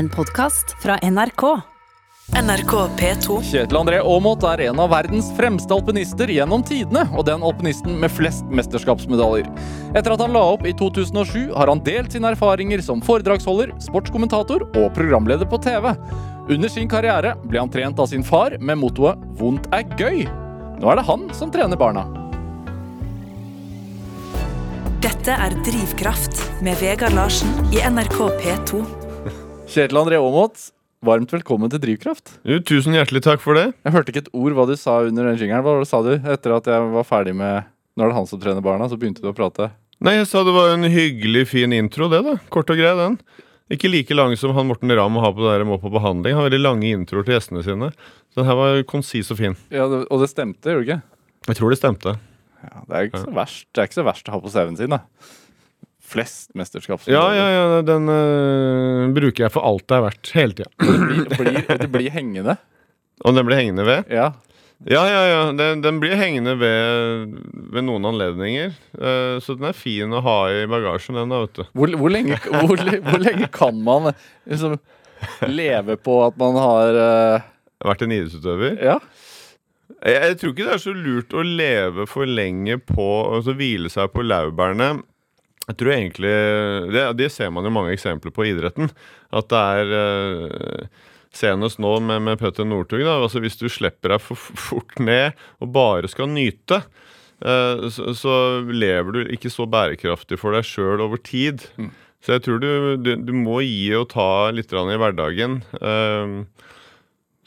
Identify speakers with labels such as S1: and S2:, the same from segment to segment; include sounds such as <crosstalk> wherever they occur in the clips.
S1: En podkast fra NRK.
S2: NRK P2.
S3: Kjetil André Aamodt er en av verdens fremste alpinister gjennom tidene, og den alpinisten med flest mesterskapsmedaljer. Etter at han la opp i 2007, har han delt sine erfaringer som foredragsholder, sportskommentator og programleder på TV. Under sin karriere ble han trent av sin far med mottoet 'vondt er gøy'. Nå er det han som trener barna.
S2: Dette er Drivkraft med Vegard Larsen i NRK P2.
S3: Kjetil André Aamodt, varmt velkommen til Drivkraft.
S4: Jo, tusen hjertelig takk for det.
S3: Jeg hørte ikke et ord hva du sa under den jingeren. Hva sa du etter at jeg var ferdig med Nå er det han som trener barna, så begynte du å prate.
S4: Nei, jeg sa det var en hyggelig, fin intro, det, da. Kort og grei, den. Ikke like lang som han Morten Ramm har på det der må på behandling. Han har veldig lange introer til gjestene sine. Så den her var konsis og fin.
S3: Ja, det, Og det stemte, gjorde det ikke?
S4: Jeg tror det stemte.
S3: Ja, det er ikke så verst Det er ikke så verst å ha på CV-en sin, da. Flest mesterskap.
S4: Ja, ja, ja, den øh, bruker jeg for alt det er verdt. Hele tida.
S3: Det blir, det blir hengende.
S4: Og den blir hengende ved?
S3: Ja.
S4: Ja, ja, ja. Den, den blir hengende ved, ved noen anledninger. Uh, så den er fin å ha i bagasjen, den da, vet du.
S3: Hvor, hvor, lenge, hvor, hvor lenge kan man liksom leve på at man har
S4: uh... Vært en idrettsutøver.
S3: Ja?
S4: Jeg, jeg tror ikke det er så lurt å leve for lenge på Altså hvile seg på laurbærene. Jeg tror egentlig det, det ser man jo mange eksempler på i idretten. At det er eh, Senest nå med, med Petter Northug. altså Hvis du slipper deg for fort ned og bare skal nyte, eh, så, så lever du ikke så bærekraftig for deg sjøl over tid. Så jeg tror du, du, du må gi og ta litt i hverdagen. Eh,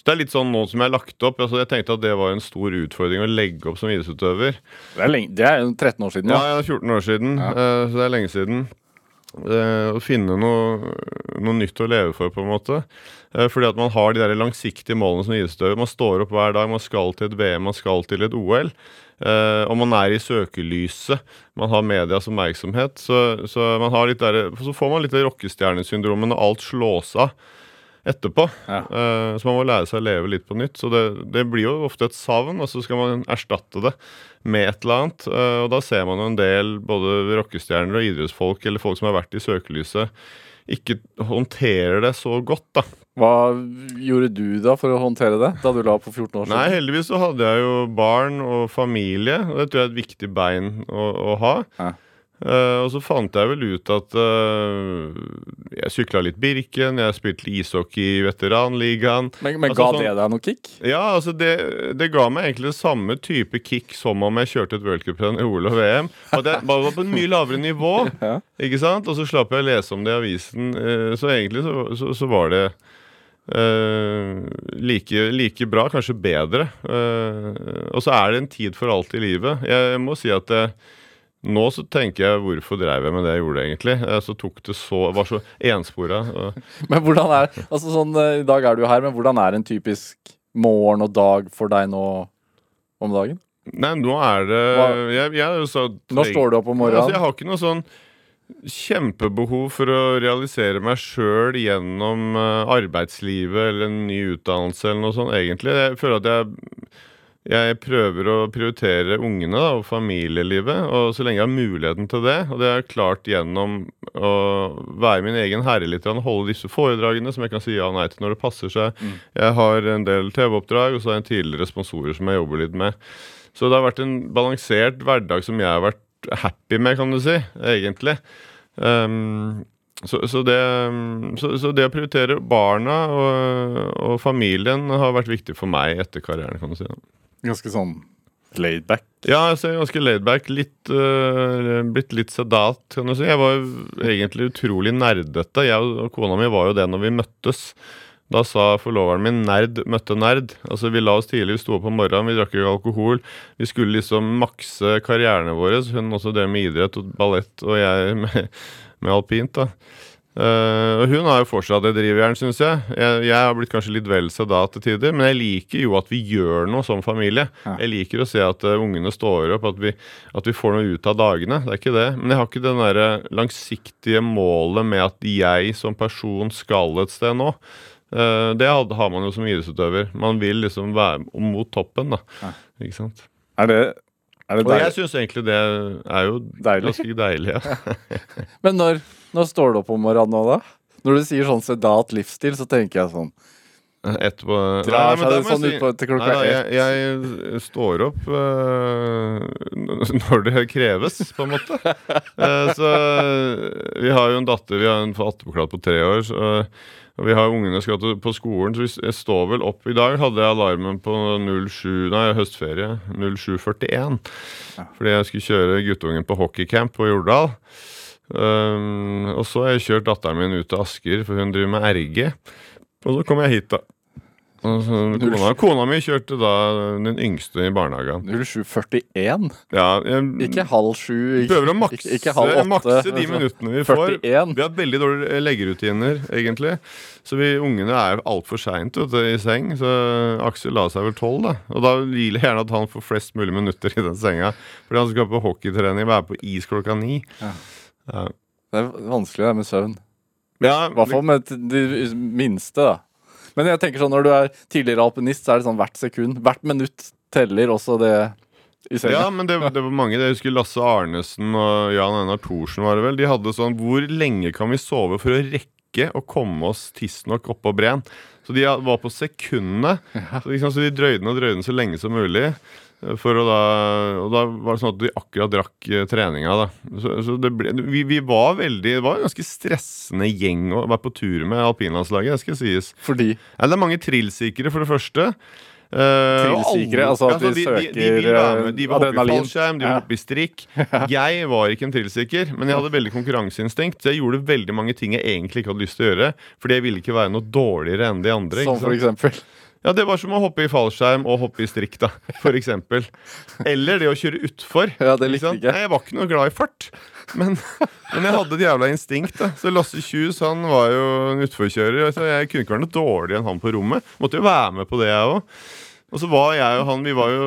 S4: så det er litt sånn nå som jeg har lagt opp. altså Jeg tenkte at det var en stor utfordring å legge opp som idrettsutøver.
S3: Det er, lenge, det er 13 år siden nå.
S4: Ja, ja 14 år siden, eh, så det er lenge siden. Eh, å finne noe, noe nytt å leve for, på en måte. Eh, fordi at man har de der langsiktige målene som idrettsutøver. Man står opp hver dag, man skal til et VM, man skal til et OL. Uh, og man er i søkelyset. Man har medias oppmerksomhet. Så, så, så får man litt det rockestjernesyndromet når alt slås av etterpå.
S3: Ja.
S4: Uh, så man må lære seg å leve litt på nytt. Så det, det blir jo ofte et savn, og så skal man erstatte det med et eller annet. Uh, og da ser man jo en del både rockestjerner og idrettsfolk eller folk som har vært i søkelyset, ikke håndterer det så godt, da.
S3: Hva gjorde du da for å håndtere det, da du la på 14 år siden?
S4: Nei, heldigvis så hadde jeg jo barn og familie, og det tror jeg er et viktig bein å, å ha.
S3: Ja.
S4: Eh, og så fant jeg vel ut at uh, jeg sykla litt Birken, jeg spilte ishockey i veteranligaen.
S3: Men, men
S4: Altså,
S3: ga
S4: sånn-
S3: det deg noe kick?
S4: Ja, altså det, det ga meg egentlig det samme type kick som om jeg kjørte et worldcuprenn i OL og VM. Og det bare var på et mye lavere nivå, <laughs>
S3: Ja.
S4: ikke sant? Og så slapp jeg å lese om det i avisen. Uh, Så egentlig så, så, så var det like, like bra, kanskje bedre. Og så er det en tid for alt i livet. Jeg må si at det, nå så tenker jeg hvorfor dreiv jeg med det jeg gjorde, egentlig. Eh, Så tok det så Var så enspora. <laughs>
S3: Men hvordan er altså sånn, eh, I dag er du jo her, men hvordan er en typisk morgen og dag for deg nå om dagen?
S4: Nei, nå er det jeg, jeg, så-
S3: Når står du opp om morgenen?
S4: Altså, jeg har ikke noe sånn kjempebehov for å realisere meg sjøl gjennom eh, arbeidslivet eller en ny utdannelse eller noe sånt, egentlig. Jeg føler at jeg, jeg prøver å prioritere ungene da, og familielivet, og så lenge jeg har muligheten til det. Og det er klart gjennom å være min egen herre litt, holde disse foredragene som jeg kan si ja og nei til når det passer seg. Jeg har en del TV-oppdrag, og så har jeg en tidligere sponsorer som jeg jobber litt med. Så det har vært en balansert hverdag som jeg har vært happy med, kan du si, egentlig. Um, så, så, det, så, så det å prioritere barna og, og familien har vært viktig for meg etter karrieren, kan du si.
S3: Ganske sånn laid back.
S4: Ja, jeg ganske laidback. Litt, uh, blitt litt sedat, kan du si. Jeg var jo egentlig utrolig nerdete. Jeg og kona mi var jo det når vi møttes. Da sa forloveren min 'nerd møtte nerd'. Altså Vi la oss tidlig, vi sto opp om morgenen, vi drakk ikke alkohol. Vi skulle liksom makse karrierene våre. Hun også det med idrett og ballett, og jeg med, med alpint. da Eh, og Hun har jo fortsatt det drivjernet, syns jeg. jeg. Jeg har blitt kanskje litt vel sedat til tider, men jeg liker jo at vi gjør noe som familie.
S3: Ja.
S4: Jeg liker å se at uh, ungene står opp, at vi, at vi får noe ut av dagene. Det er ikke det. Men jeg har ikke det derre langsiktige målet med at jeg som person skal et sted nå. Uh, det har man jo som idrettsutøver. Man vil liksom være mot toppen, da.
S3: Ja.
S4: Ikke sant.
S3: Er det, er det
S4: Og jeg
S3: deilig?
S4: syns egentlig det er jo
S3: Deilig?
S4: ganske deilig. Ja. <laughs>
S3: Men når, når står du opp om morgenen nå, da?
S5: Når du sier sånn sedat livsstil, så tenker jeg sånn
S4: Etterpå
S5: Drar seg det sånn
S4: si-
S5: ut til klokka
S4: Nei, jeg, jeg står opp uh, når det kreves, på en måte. uh, så vi har jo en datter, vi har en attpåklatt på tre år. Så, og vi har ungene skal til, på skolen, så vi står vel opp I dag hadde jeg alarmen på 07, nei, høstferie. 07.41. Fordi jeg skulle kjøre guttungen på hockeycamp på Jordal. Um, og så har jeg kjørt datteren min ut til Asker, for hun driver med RG. Og så kom jeg hit, da. Så, kona, kona mi kjørte da den yngste i barnehagen.
S5: 0741?
S4: Ja, jeg
S5: Ikke halv sju?
S4: Mm. prøver å makse,
S5: ikke, ikke
S4: makse de minuttene vi får. Vi har veldig dårlige leggerutiner, egentlig. Så vi ungene er altfor seint i seng. Så Aksel la seg vel tolv, da. Og da vil jeg gjerne at han får flest mulig minutter i den senga. Fordi han skal på hockeytrening, og være på is klokka ni.
S5: Ja.
S4: Ja.
S5: Det er vanskelig det med søvn.
S4: Ja,
S5: I hvert fall med de minste, da. Men jeg tenker sånn, når du er tidligere alpinist, så er det sånn hvert sekund. Hvert minutt teller også det i.
S4: Ja, men det, det var mange. Jeg husker Lasse Arnesen og Jan Einar Thorsen var det vel. De hadde sånn Hvor lenge kan vi sove for å rekke å komme oss tidsnok opp på Breen? Så de var på sekundene. Så, liksom, så de drøyde og drøyde så lenge som mulig. For da, og da var det sånn at de akkurat drakk eh, treninga. da Så, så det ble, vi, vi var veldig Det var en ganske stressende gjeng å være på tur med alpinlandslaget. Det skal sies.
S5: Fordi
S4: Ja, det er mange trillsikere, for det første. Eh,
S5: Trillsikere, altså at de
S4: de, de, de,
S5: søker,
S4: vil være med. de vil hoppe i fallskjerm, de vil hoppe i strikk. <laughs> Jeg var ikke en trillsikker, men jeg hadde veldig konkurranseinstinkt. Så jeg gjorde veldig mange ting jeg egentlig ikke hadde lyst til å gjøre, fordi jeg ville ikke være noe dårligere enn de andre.
S5: Som for eksempel.
S4: Ja, Det var som å hoppe i fallskjerm og hoppe i strikk, da, for eksempel. Eller det å kjøre utfor.
S5: Ja, det likte ikke.
S4: Nei, jeg var ikke noe glad i fart. Men, men jeg hadde et jævla instinkt. da Så Lasse Kjus han var jo en utforkjører. Så jeg kunne ikke være noe dårligere enn han på rommet. Måtte jo være med på det, jeg òg. Og så var jeg og han Vi var jo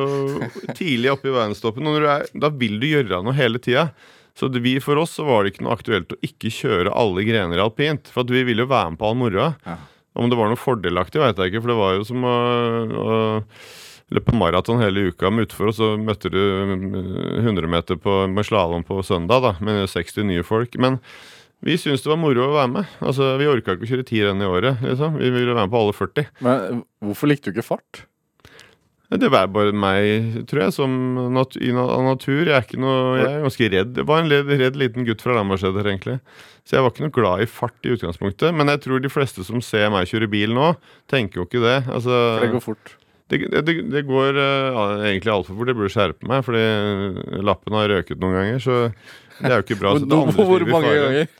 S4: tidlig oppe i verdenstoppen. Og er, da vil du gjøre noe hele tida. Så vi, for oss så var det ikke noe aktuelt å ikke kjøre alle grener alpint. For vi ville jo være med på all moroa.
S5: Ja.
S4: Om det var noe fordelaktig, veit jeg ikke. For det var jo som å, å løpe maraton hele uka med utfor, og så møtte du mm, 100 meter på, med slalåm på søndag da, med 60 nye folk. Men vi syntes det var moro å være med. Altså, Vi orka ikke å kjøre ti renn i året. liksom. Vi ville være med på alle 40.
S5: Men hvorfor likte du ikke fart?
S4: Det var bare meg, tror jeg, som nat i av natur. Jeg er, ikke noe, jeg er ganske redd. Jeg var en redd, redd liten gutt fra Lambertseter, egentlig. Så jeg var ikke noe glad i fart i utgangspunktet. Men jeg tror de fleste som ser meg kjøre bil nå, tenker jo ikke det. Altså,
S5: For det går fort.
S4: det, det, det går eh, ja, egentlig altfor fort. Jeg burde skjerpe meg, fordi lappen har røket noen ganger. Så det er jo ikke bra. <laughs> Så det
S5: Hvor, hvor mange ganger?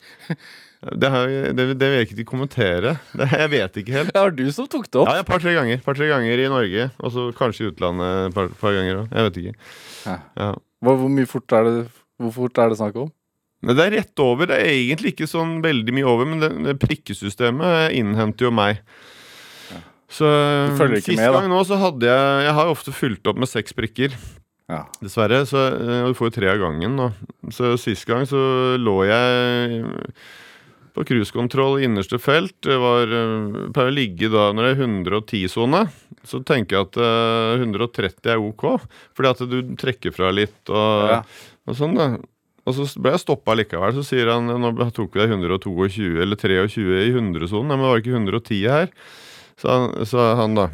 S4: Det, har, det, det vil jeg ikke kommentere. Det, jeg vet ikke helt.
S5: Det var du som tok det opp.
S4: Ja, et par-tre ganger. Par-tre ganger i Norge, og så kanskje i utlandet et par, par ganger òg. Jeg vet ikke.
S5: Ja.
S4: Ja.
S5: Hvor, hvor mye fort er det Hvor fort er det snakk om?
S4: Det er rett over. Det er egentlig ikke sånn veldig mye over, men det, det prikkesystemet innhenter jo meg. Så
S5: følger ikke
S4: Sist
S5: med,
S4: gang nå så hadde jeg Jeg har ofte fulgt opp med seks prikker.
S5: Ja.
S4: Dessverre. Så eh, og du får jo tre av gangen nå. Så sist gang så lå jeg på cruisekontroll i innerste felt. Det var eh, pleier å ligge da når det er 110-sone. Så tenker jeg at eh, 130 er ok, fordi at du trekker fra litt og,
S5: Ja.
S4: og sånn. da og så ble jeg stoppa likevel. Så sier han nå tok vi deg 122 eller 23 i 100-sonen. Men det var ikke 110 her. Så han, sa han da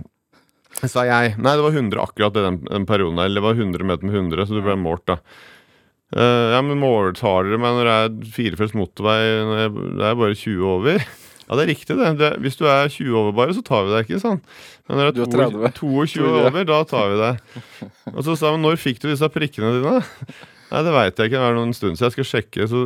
S4: Sa jeg. Nei, det var 100 akkurat i den, den perioden. Eller det var 100 meter med 100, så det ble målt, da. Eh, ja, men måltar dere meg når det er firefelts motorvei når jeg, det er bare 20 over? <laughs> Ja, det er riktig, det. det. Hvis du er 20 over bare, så tar vi deg ikke, sånn. Men når
S5: Du
S4: det
S5: er
S4: er 22
S5: Tror
S4: over, da tar vi deg. Og så sa han når fikk du disse prikkene dine? <laughs> Nei, det veit jeg ikke. Det er noen stund siden jeg skal sjekke. Så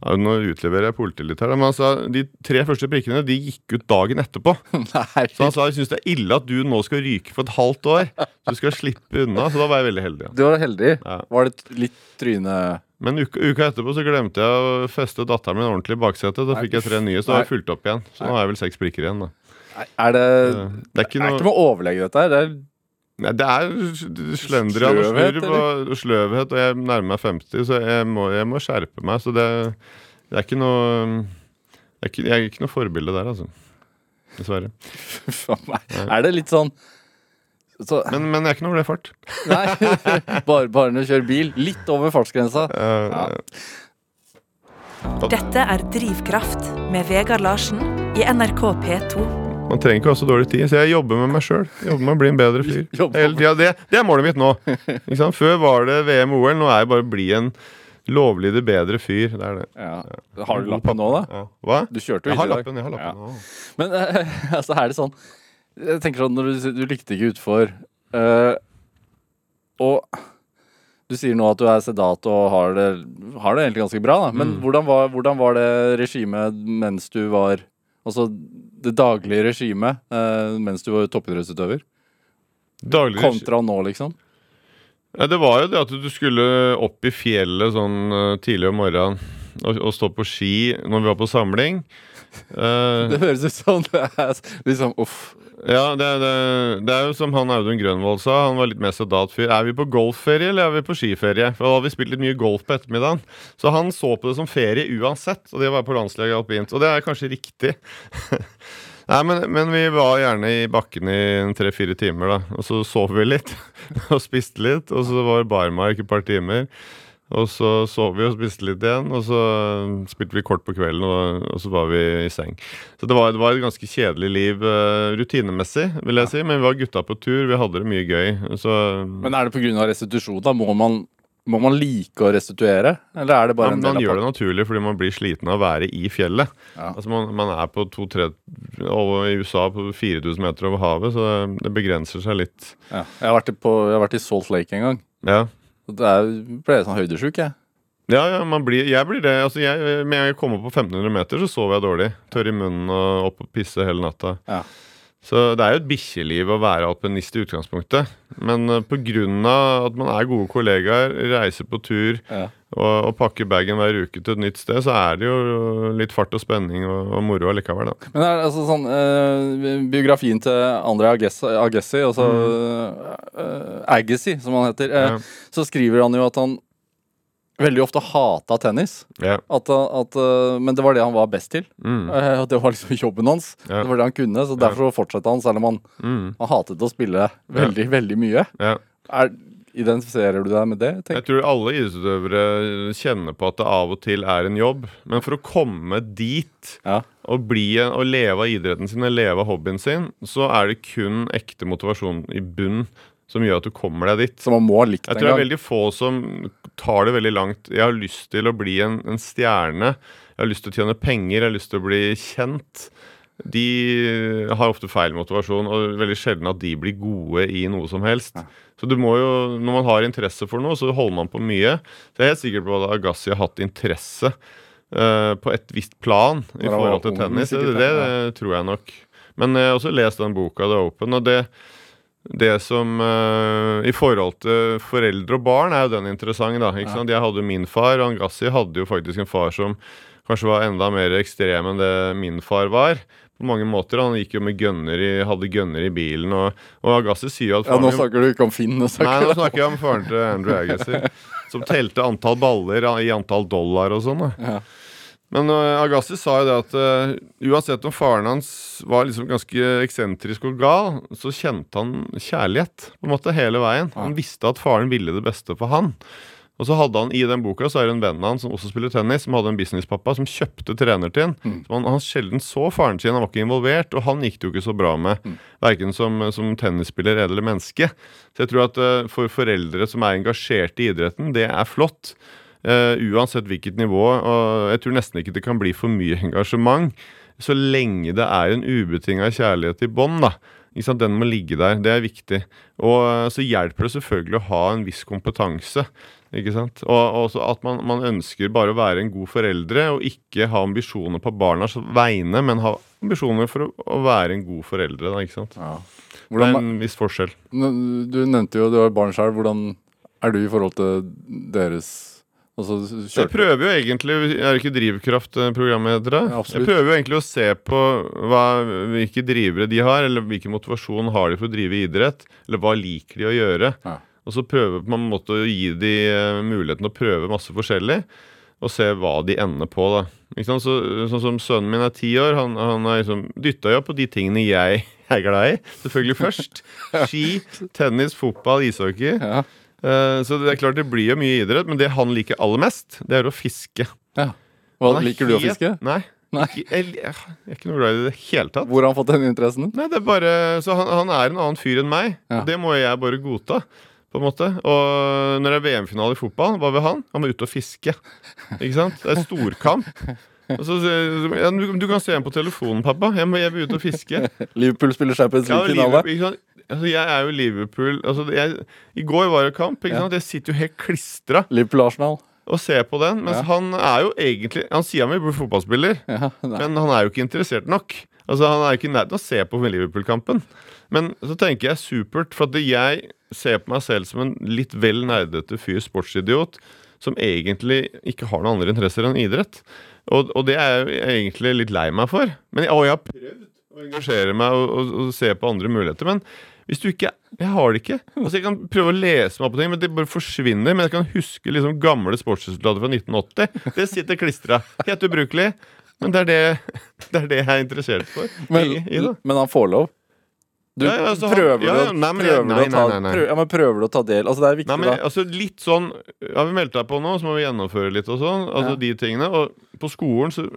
S4: ja, Nå utleverer jeg politiet litt her. Men sa de tre første prikkene de gikk ut dagen etterpå. <laughs>
S5: Nei.
S4: Så han sa jeg syns det er ille at du nå skal ryke for et halvt år. Så du skal slippe unna. Så da var jeg veldig heldig. Ja.
S5: Du var heldig.
S4: Ja.
S5: Var det litt tryne...
S4: Men uka, uka etterpå så glemte jeg å feste datteren min ordentlig i baksetet. Da fikk jeg tre nye, så da har jeg fulgt opp igjen. Så nå har jeg vel seks prikker igjen. da
S5: Nei, Er det
S4: Det er
S5: Det
S4: ikke
S5: er ikke med å overlegge dette her. Det er
S4: Nei, Det er slendrian og slurv og sløvhet, og jeg nærmer meg 50, så jeg må, jeg må skjerpe meg. Så det, det er ikke noe det er ikke, Jeg er ikke noe forbilde der, altså. Dessverre. <laughs>
S5: for meg. Er det litt sånn så,
S4: Men, men jeg er ikke noe glad i fart. <laughs>
S5: Nei, <laughs> bare, bare når du kjører bil. Litt over fartsgrensa.
S4: Eh,
S5: Ja.
S2: Dette er Drivkraft med Vegard Larsen i NRK P2.
S4: Man trenger ikke ha så dårlig tid, så jeg jobber med meg sjøl. Jobber med å bli en bedre fyr. <laughs> Tida. Det, det er målet mitt nå. Ikke? Før var det VM og OL, nå er jeg bare å bli en lovlydig bedre fyr. Det er det.
S3: Ja. Har du lappen nå, da?
S4: Ja. Hva?
S3: Du kjørte jo
S4: Jeg har
S3: hit i dag.
S4: lappen. jeg har lappen
S3: Ja.
S4: nå.
S3: Men uh, <laughs> altså, er det sånn Jeg tenker sånn når du, du likte ikke utfor uh, Og du sier nå at du er sedat og har det, har det egentlig ganske bra, da. Men
S4: Mm.
S3: hvordan, var, hvordan var det regimet mens du var Altså det daglige regimet eh, mens du var toppidrettsutøver?
S4: Daglig
S3: Kontra nå, liksom?
S4: Ja, det var jo det at du skulle opp i fjellet sånn eh, tidlig om morgenen og, å stå på ski når vi var på samling. Uh,
S3: Det høres ut som det er liksom uff.
S4: ja, det, det, det er jo som han Audun Grønvold sa, han var litt mer sedat-fyr. Er vi på golfferie eller er vi på skiferie? For da hadde vi spilt litt mye golf på ettermiddagen. Så han så på det som ferie uansett, og det var på landslaget alpint. Og det er kanskje riktig. <laughs> Nei, men, men vi var gjerne i bakken i tre-fire timer, da. Og så sov vi litt. <laughs> Og spiste litt. Og så var barmark et par timer. Og så sov vi og spiste litt igjen. Og så spilte vi kort på kvelden, og, og så var vi i seng. Så det var, det var et ganske kjedelig liv eh, rutinemessig, vil jeg si. Men vi var gutta på tur. Vi hadde det mye gøy. Så
S3: Men er det pga. restitusjon? da? Må man, må man like å restituere? Eller er det bare
S4: ja,
S3: en del av man
S4: gjør det naturlig fordi man blir sliten av å være i fjellet.
S3: Ja.
S4: Altså man, man er på to-tre over i USA på 4000 meter over havet, så det, begrenser seg litt.
S3: Ja. Jeg, har på, jeg har vært i Salt Lake en gang.
S4: Ja.
S3: Er, ble jeg sånn høydesjuk, jeg.
S4: Ja, ja, man blir, jeg blir det. Altså jeg, med jeg kom opp på 1500 meter, så sov jeg dårlig. Tørr i munnen og opp og pisse hele natta.
S3: Ja.
S4: Så det er jo et bikkjeliv å være alpinist i utgangspunktet. Men uh, pga. at man er gode kollegaer, reiser på tur
S3: Ja.
S4: Og, pakker bagen hver uke til et nytt sted, så er det jo litt fart og spenning og, og moro allikevel, da.
S3: Men det er altså sånn eh, Biografien til André Agassi, Agassi altså eh, Agassi, som han heter, eh,
S4: Ja.
S3: så skriver han jo at han veldig ofte hata tennis.
S4: Ja.
S3: At, at, eh, men det var det han var best til.
S4: Mm.
S3: Eh, det var liksom jobben hans.
S4: Ja.
S3: Det var det han kunne, så derfor fortsatte han, selv om han,
S4: Mm.
S3: han hatet å spille veldig, veldig mye.
S4: Ja.
S3: Er, identifiserer du deg med det?
S4: Jeg tror alle idrettsutøvere kjenner på at det av og til er en jobb. Men for å komme dit
S3: Ja.
S4: og, bli, og leve av idretten sin og leve av hobbyen sin, så er det kun ekte motivasjon i bunn som gjør at du kommer deg dit.
S3: Så man må ha likt
S4: Jeg tror det er veldig få som tar det veldig langt. Jeg har lyst til å bli en, en stjerne. Jeg har lyst til å tjene penger. Jeg har lyst til å bli kjent. De har ofte feil motivasjon, og veldig sjelden at de blir gode i noe som helst. Så du må jo, når man har interesse for noe, så holder man på mye. Så jeg er helt sikker på at Agassi har hatt interesse uh, på et visst plan i forhold til tennis. Det, det,
S3: det,
S4: tror jeg nok. Men jeg har også lest den boka, The Open, og det det som uh, I forhold til foreldre og barn er jo den interessant. da, ikke sant? Jeg hadde jo min far, og Agassi hadde jo faktisk en far som kanskje var enda mer ekstrem enn det min far var. På mange måter. Han gikk jo med gønner i, hadde gønner i bilen. Og, og Agassi sier jo at
S3: Ja, nå snakker du ikke om Finn. Nå
S4: Nei, nå snakker jeg om faren til Andrew Agassi. <laughs> Som telte antall baller i antall dollar og sånn.
S3: Ja.
S4: Men uh, Agassi sa jo det at uh, uansett om faren hans var liksom ganske eksentrisk og gal, så kjente han kjærlighet på en måte hele veien. Han visste at faren ville det beste for han. Og så hadde han I den boka så er det en venn av han som også spiller tennis, som hadde en businesspappa som kjøpte trener til han.
S3: Mm.
S4: Så han, han sjelden så faren sin, han var ikke involvert, og han gikk det jo ikke så bra med.
S3: Mm.
S4: Verken som, som tennisspiller eller menneske. Så jeg tror at uh, for foreldre som er engasjert i idretten, det er flott. Uh, uansett hvilket nivå. Og jeg tror nesten ikke det kan bli for mye engasjement. Så lenge det er en ubetinga kjærlighet i bånn, da. Den må ligge der. Det er viktig. Og eh, så hjelper det selvfølgelig å ha en viss kompetanse. Ikke sant? Og og også at man, man ønsker bare å være en god foreldre, og ikke ha ambisjoner på barnas vegne, men ha ambisjoner for å, å være en god foreldre. Da, ikke sant?
S3: Ja.
S4: Det er en viss forskjell.
S3: du nevnte jo du har barn sjøl. Hvordan er du i forhold til deres
S4: Jeg prøver jo egentlig Er det ikke Drivkraft-programmet heter det?
S3: Ja,
S4: jeg prøver jo egentlig å se på hva, hvilke drivere de har, eller hvilken motivasjon har de for å drive idrett, eller hva liker de å gjøre.
S3: Ja.
S4: Og så prøve på en måte å gi de eh, muligheten å prøve masse forskjellig, og se hva de ender på. da. Så, sånn som Sønnen min er ti år, han, han er liksom dytta jo på de tingene <laughs> jeg er glad i. Selvfølgelig først. <laughs> Ski, tennis, fotball, ishockey.
S3: Ja.
S4: Eh, Så det er klart det blir jo mye idrett, men det han liker aller mest, det er å fiske.
S3: ja. Hva
S4: er
S3: liker du å fiske?
S4: Nei.
S5: Nei.
S4: Jeg, jeg, er ikke noe glad i det i det hele tatt.
S5: Hvor har han fått den interessen?
S4: Nei, det er bare Så han, han er en annen fyr enn meg.
S5: Ja.
S4: Og det må jeg bare godta. På en måte Og når det er VM-finale i fotball, hva vil han? Han må ut og fiske. Ikke sant? Det er storkamp. Så, ja, du, du kan se ham på telefonen, pappa. Jeg, må, jeg vil ut og fiske. <laughs>
S5: Liverpool spiller Champions
S4: Ja,
S5: League-finale.
S4: Sant? Altså, jeg er jo Liverpool altså, jeg, I går var det kamp. Ikke
S5: Ja.
S4: sant? Jeg sitter jo helt klistra
S5: Liverpool-Arsenal.
S4: og ser på den. Mens
S5: Ja.
S4: han er jo egentlig Han sier han vil bli fotballspiller.
S5: Ja.
S4: Men han er jo ikke interessert nok. Altså Han er ikke i nærheten av å se på Liverpool-kampen. Men så tenker jeg supert, for at jeg ser på meg selv som en litt vel nerdete fyr, sportsidiot, som egentlig ikke har noen andre interesser enn idrett. Og, og det er jeg egentlig litt lei meg for. Men, og jeg har prøvd å engasjere meg og, og, og se på andre muligheter. Men hvis du ikke Jeg har det ikke. <laughs> Altså Jeg kan prøve å lese meg opp på ting, men det bare forsvinner. Men jeg kan huske liksom gamle sportsresultater fra 1980. Det sitter klistra. Helt ubrukelig. Men det er det, det er det jeg er interessert for.
S5: Men,
S4: i, i
S5: men han får lov. Du
S4: Ja, altså,
S5: å ta, prøver du å ta del Altså Det er viktig,
S4: Nei, men
S5: da.
S4: altså litt sånn Har vi meldt deg på nå, så må vi gjennomføre litt og sånn. Altså
S5: Ja.
S4: de tingene. Og på skolen så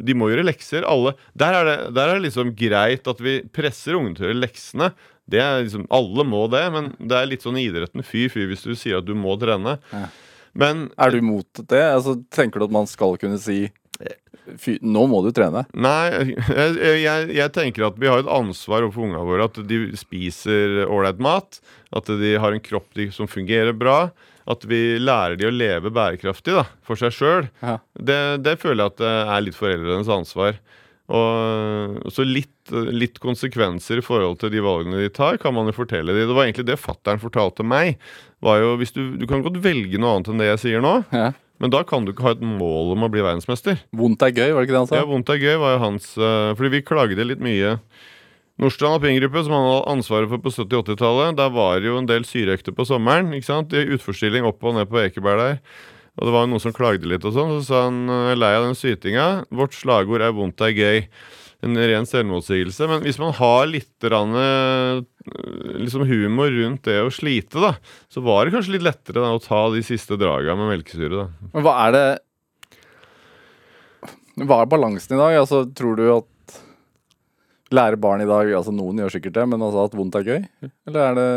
S4: De må gjøre lekser, alle. Der er det, der er det liksom greit at vi presser ungene til å gjøre leksene. Det er liksom, Alle må det, men det er litt sånn idretten fy-fy hvis du sier at du må trene.
S5: Ja.
S4: Men
S5: Er du imot det? Altså Tenker du at man skal kunne si Fy, nå må du trene.
S4: Nei, jeg, jeg, jeg tenker at vi har et ansvar overfor ungene våre. At de spiser ålreit mat. At de har en kropp de, som fungerer bra. At vi lærer de å leve bærekraftig da, for seg sjøl.
S5: Ja.
S4: Det, det føler jeg at det er litt foreldrenes ansvar. Og så litt, litt konsekvenser i forhold til de valgene de tar, kan man jo fortelle dem. Det var egentlig det fattern fortalte meg. Var jo, du, du kan godt velge noe annet enn det jeg sier nå,
S5: Ja.
S4: men da kan du ikke ha et mål om å bli verdensmester.
S5: Vondt er gøy, var det ikke det han sa?
S4: Ja, Vondt er gøy var jo hans eh, Fordi vi klagde litt mye. Nordstrand alpingruppe, som han hadde ansvaret for på 70-80-tallet, der var det jo en del syreøkter på sommeren. ikke sant? Utforstilling opp og ned på Ekeberg der. Og det var noen som klagde litt og sånn. Så sa han eh, lei av den sytinga. Vårt slagord er 'vondt er gøy'. En ren selvmotsigelse. Men hvis man har litt grann, eh, liksom humor rundt det å slite, da, så var det kanskje litt lettere da, å ta de siste draga med melkesyre. da.
S5: Men hva er det Hva er balansen i dag? Altså, tror du at Lærer barn i dag Altså, noen gjør sikkert det, men altså at vondt er gøy? Eller er det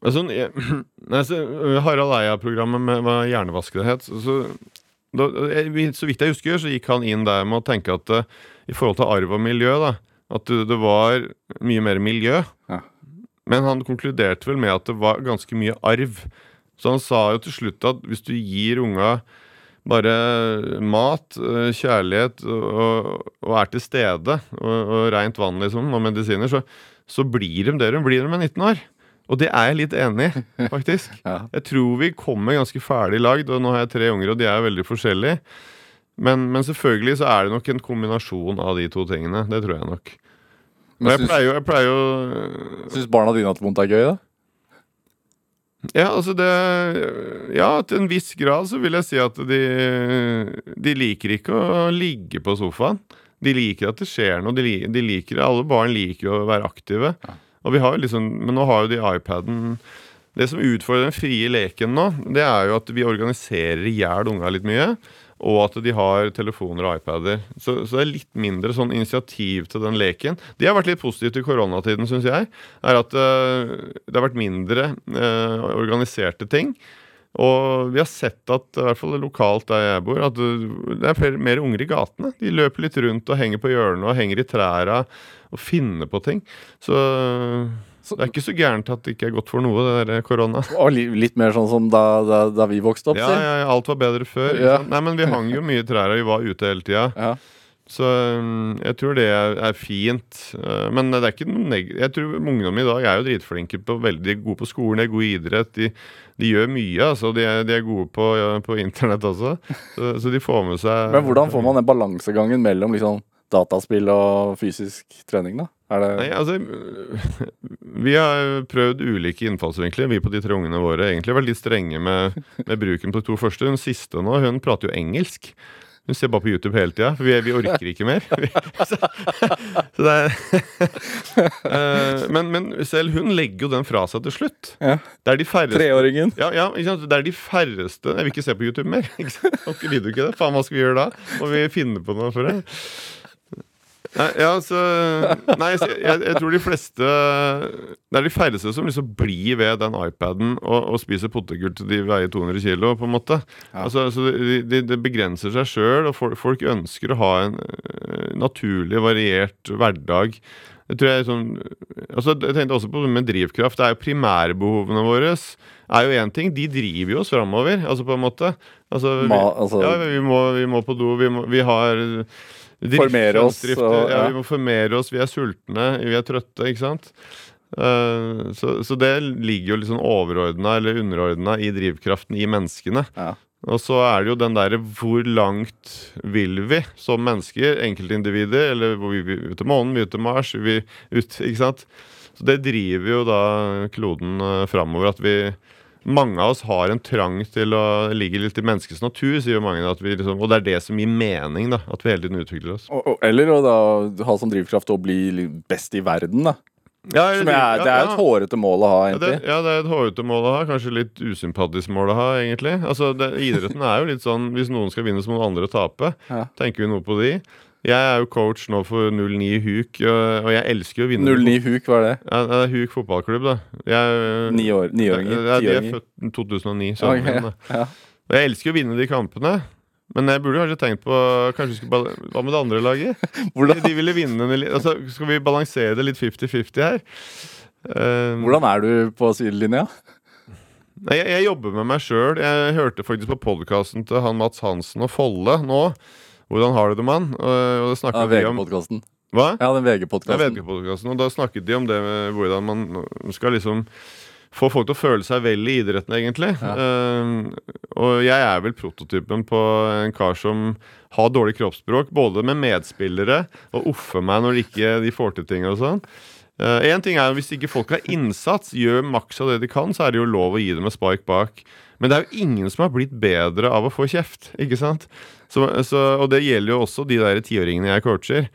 S4: Altså, nei, Harald Eia-programmet med hva hjernevask det het. Så, da, så vidt jeg husker, så gikk han inn der med å tenke at uh, i forhold til arv og miljø, da, at det, det var mye mer miljø.
S5: Ja.
S4: Men han konkluderte vel med at det var ganske mye arv. Så han sa jo til slutt at hvis du gir unga bare mat, eh, kjærlighet og, og er til stede, og, og rent vann liksom, og medisiner, så, så blir de det de blir de med 19 år. Og det er jeg litt enig i, faktisk. <laughs>
S5: Ja.
S4: Jeg tror vi kommer ganske ferdig lagd, og nå har jeg tre unger, og de er veldig forskjellige. Men, men selvfølgelig så er det nok en kombinasjon av de to tingene. Det tror jeg nok. Men jeg
S5: syns,
S4: pleier jo, jeg pleier jo
S5: syns barna dine at vondt er gøy, da?
S4: Ja, altså det Ja, til en viss grad så vil jeg si at de De liker ikke å ligge på sofaen. De liker at det skjer noe. De, de liker Alle barn liker jo å være aktive. Og vi har jo liksom Men nå har jo de iPaden Det som utfordrer den frie leken nå, det er jo at vi organiserer i hjel unga litt mye. Og at de har telefoner og iPader. Så, så det er litt mindre sånn initiativ til den leken. Det har vært litt positivt i koronatiden, syns jeg. Er at uh, det har vært mindre uh, organiserte ting. Og vi har sett at, i hvert fall lokalt der jeg bor, at det er flere, mer unger i gatene. De løper litt rundt og henger på hjørnet og henger i trærne og finner på ting. Så
S5: Så-
S4: det er ikke så gærent at det ikke er godt for noe, det der korona.
S5: Og litt mer sånn som da, da, da vi vokste opp,
S4: Ja, ja, alt var bedre før.
S5: Ja.
S4: Nei, men vi hang jo mye i trærne, vi var ute hele tida.
S5: Ja.
S4: Så um, jeg tror det er, fint. Uh, men det er ikke noe Jeg tror ungdom i dag er jo dritflinke på veldig gode på skolen, de er gode i idrett. De, de gjør mye, altså. De er, de er gode på, ja, på internett også. Så, så de får med seg
S5: Men hvordan får man den balansegangen mellom liksom dataspill og fysisk trening, da? Det
S4: Nei, altså <laughs> Vi har prøvd ulike innfallsvinkler, vi på de tre ungene våre. Egentlig vært litt strenge med, med bruken på de to første. Hun siste nå, hun prater jo engelsk. Hun ser bare på YouTube hele tida, for vi, vi orker ikke mer. <laughs> så, så det er uh, <laughs> men, men selv hun legger jo den fra seg til slutt.
S5: Ja.
S4: Det er de færreste
S5: Treåringen.
S4: ja, ja, ikke sant? Det er de færreste Jeg vil ikke se på YouTube mer. <laughs> Ikke sant? Gidder du ikke det. Faen, hva skal vi gjøre da? Må vi finne på noe for det? Nei, ja, så Nei, jeg, jeg tror de fleste Det er de færreste som liksom blir ved den iPaden og, og spiser potetgull til de veier 200 kilo, på en måte.
S5: Ja.
S4: Altså, altså det de, de begrenser seg sjøl, og folk, folk ønsker å ha en eh, naturlig, variert hverdag. Jeg tror jeg sånn altså Jeg tenkte også på med drivkraft. Det er jo primærbehovene våre er jo én ting. De driver jo oss framover, altså på en måte. Altså, vi,
S5: altså,
S4: ja, vi må, vi må på do. Vi, må, vi har
S5: Formere oss, og-
S4: ja.
S5: ja.
S4: Vi må formere oss. Vi er sultne, vi er trøtte, ikke sant. Uh, så, så det ligger jo litt sånn overordna eller underordna i drivkraften i menneskene.
S5: Ja.
S4: Og så er det jo den derre hvor langt vil vi som mennesker, enkeltindivider, eller hvor vi vil ut til månen, vi vil til Mars, vi vil ut, ikke sant. Så det driver jo da kloden uh, framover. At vi mange av oss har en trang til å ligge litt i menneskets natur, sier mange. Liksom, og det er det som gir mening, da. At vi hele tiden utvikler oss.
S5: Og, og, eller å da ha som drivkraft å bli best i verden, da.
S4: Ja,
S5: Som er, det er et hårete mål å ha,
S4: Ja det, ja, det er et hårete mål å ha. Kanskje litt usympatisk mål å ha, egentlig. Altså, det, Idretten er jo litt sånn hvis noen skal vinne, så må noen andre tape.
S5: Ja.
S4: Tenker vi noe på de? Jeg er jo coach nå for 09 Huk, og jeg elsker jo å vinne.
S5: 09 Huk, hva er det?
S4: Ja, det er Huk fotballklubb, da. Jeg,
S5: Ni år, niåringer?
S4: Ja, de er født 2009.
S5: Ok,
S4: sønnen min, <laughs>
S5: ja.
S4: Og jeg elsker å vinne de kampene. Men jeg burde kanskje tenkt på kanskje skulle Hva med det andre laget? <laughs>
S5: Hvordan,
S4: De ville vinne altså, Skal vi balansere det litt 50-50 her? Um,
S5: hvordan er du på sidelinja?
S4: Jeg, jeg jobber med meg sjøl. Jeg hørte faktisk på podkasten til han Mats Hansen og Folle nå. Hvordan har du det, mann? Og, og
S5: Ja,
S4: om
S5: VG-podkasten.
S4: Hva?
S5: Ja, den VG-podkasten.
S4: VG-podkasten, og da snakket de om det med hvordan man skal liksom få folk til å føle seg vel i idretten, egentlig.
S5: Ja.
S4: Uh, og jeg er vel prototypen på en kar som har dårlig kroppsspråk, både med medspillere og offer meg når de ikke de får til ting og sånn. Én ting er hvis ikke folk har innsats, gjør maks av det de kan, så er det jo lov å gi dem et spark bak. Men det er jo ingen som har blitt bedre av å få kjeft, ikke sant? Så, så, og det gjelder jo også de der tiåringene jeg coacher.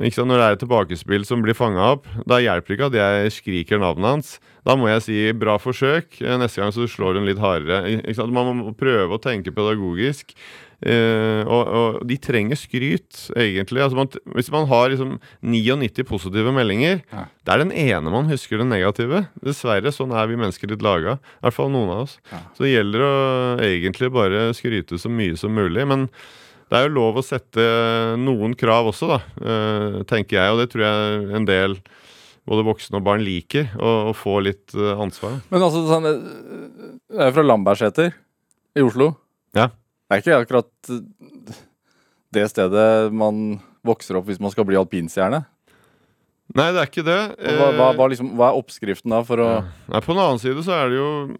S4: Når det er et tilbakespill som blir fanga opp, da hjelper det ikke at jeg skriker navnet hans. Da må jeg si 'bra forsøk'. Eh, Neste gang så slår hun litt hardere. Man må prøve å tenke pedagogisk. Eh, og, og de trenger skryt, egentlig. Altså man, hvis man har liksom 99 positive meldinger,
S5: Ja.
S4: det er den ene man husker den negative. Dessverre, sånn er vi mennesker litt laga. I hvert fall noen av oss.
S5: Ja.
S4: Så det gjelder å egentlig bare skryte så mye som mulig. Men det er jo lov å sette noen krav også, da, eh, tenker jeg. Og det tror jeg en del både voksne og barn liker. Å, få litt eh, ansvar.
S5: Men altså, sånn, eh, jeg er fra Lambertseter i Oslo.
S4: Ja.
S5: Det er ikke akkurat det stedet man vokser opp hvis man skal bli alpinstjerne.
S4: Nei, det er ikke det.
S5: Hva, hva,
S4: Eh,
S5: hva, liksom, hva er oppskriften da for å
S4: Ja. Nei, På den annen side så er det jo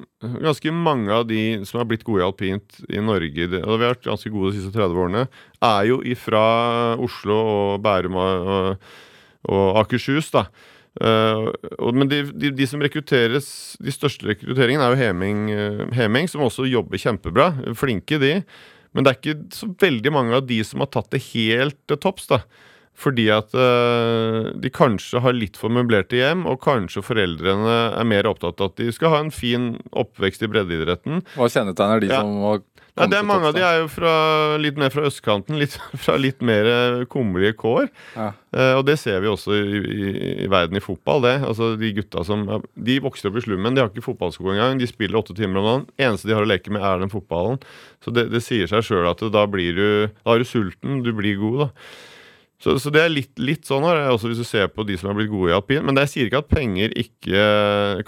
S4: ganske mange av de som har blitt gode i alpint i Norge, og vi har vært ganske gode de siste 30 årene, er jo ifra Oslo og Bærum og, og, og Akershus, da. Uh, og, men de, de, de som rekrutteres De største rekrutteringene er jo Heming, uh, Heming, som også jobber kjempebra. Flinke, de. Men det er ikke så veldig mange av de som har tatt det helt til topps, da. Fordi at uh, de kanskje har litt for møblerte hjem, og kanskje foreldrene er mer opptatt av at de skal ha en fin oppvekst i breddeidretten.
S5: Hva kjennetegner de
S4: Ja.
S5: som har
S4: Nei, det er Mange av de er jo fra, litt mer fra østkanten, litt, <laughs> fra litt mer eh, kummerlige kår.
S5: Ja.
S4: Uh, og det ser vi også i, i, i verden i fotball. det. Altså De gutta som De vokser opp i slummen, de har ikke fotballsko engang. De spiller åtte timer om dagen. Eneste de har å leke med, er den fotballen. Så det, det sier seg sjøl at da blir du Da er du sulten, du blir god, da. Så, så det er litt, litt sånn her, også hvis du ser på de som har blitt gode i alpin. Men det, jeg sier ikke at penger ikke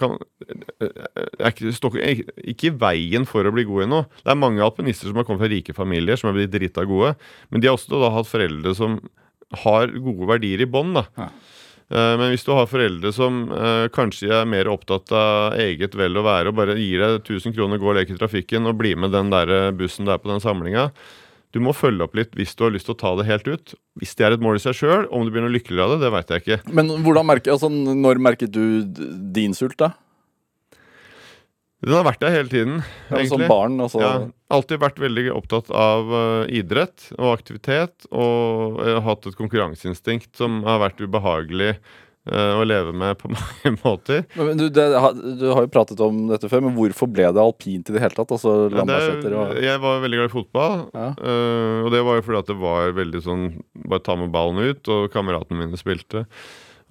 S4: kan er ikke, står ikke, ikke i veien for å bli god i noe. Det er mange alpinister som har kommet fra rike familier, som har blitt drita gode. Men de har også da hatt foreldre som har gode verdier i bånn.
S5: Ja.
S4: Eh, Men hvis du har foreldre som eh, kanskje er mer opptatt av eget vel og være og bare gir deg 1000 kroner, gå og leke i trafikken og bli med den der eh, bussen der på den samlinga Du må følge opp litt hvis du har lyst til å ta det helt ut. Hvis det er et mål i seg sjøl, om du blir noe lykkeligere av det, det veit jeg ikke.
S5: Men hvordan merker, altså, når merket du din sult, da?
S4: Den har vært der hele tiden,
S5: Ja, Som barn? Altså.
S4: Ja, alltid vært veldig opptatt av uh, idrett og aktivitet. Og uh, hatt et konkurranseinstinkt som har vært ubehagelig eh, å leve med på <laughs> mange måter.
S5: Men du, det, du har jo pratet om dette før, men hvorfor ble det alpint i det hele tatt? Altså
S4: Ja, det,
S5: og
S4: jeg var veldig glad i fotball,
S5: Ja.
S4: eh, og det var jo fordi at det var veldig sånn Bare ta med ballen ut, og kameratene mine spilte.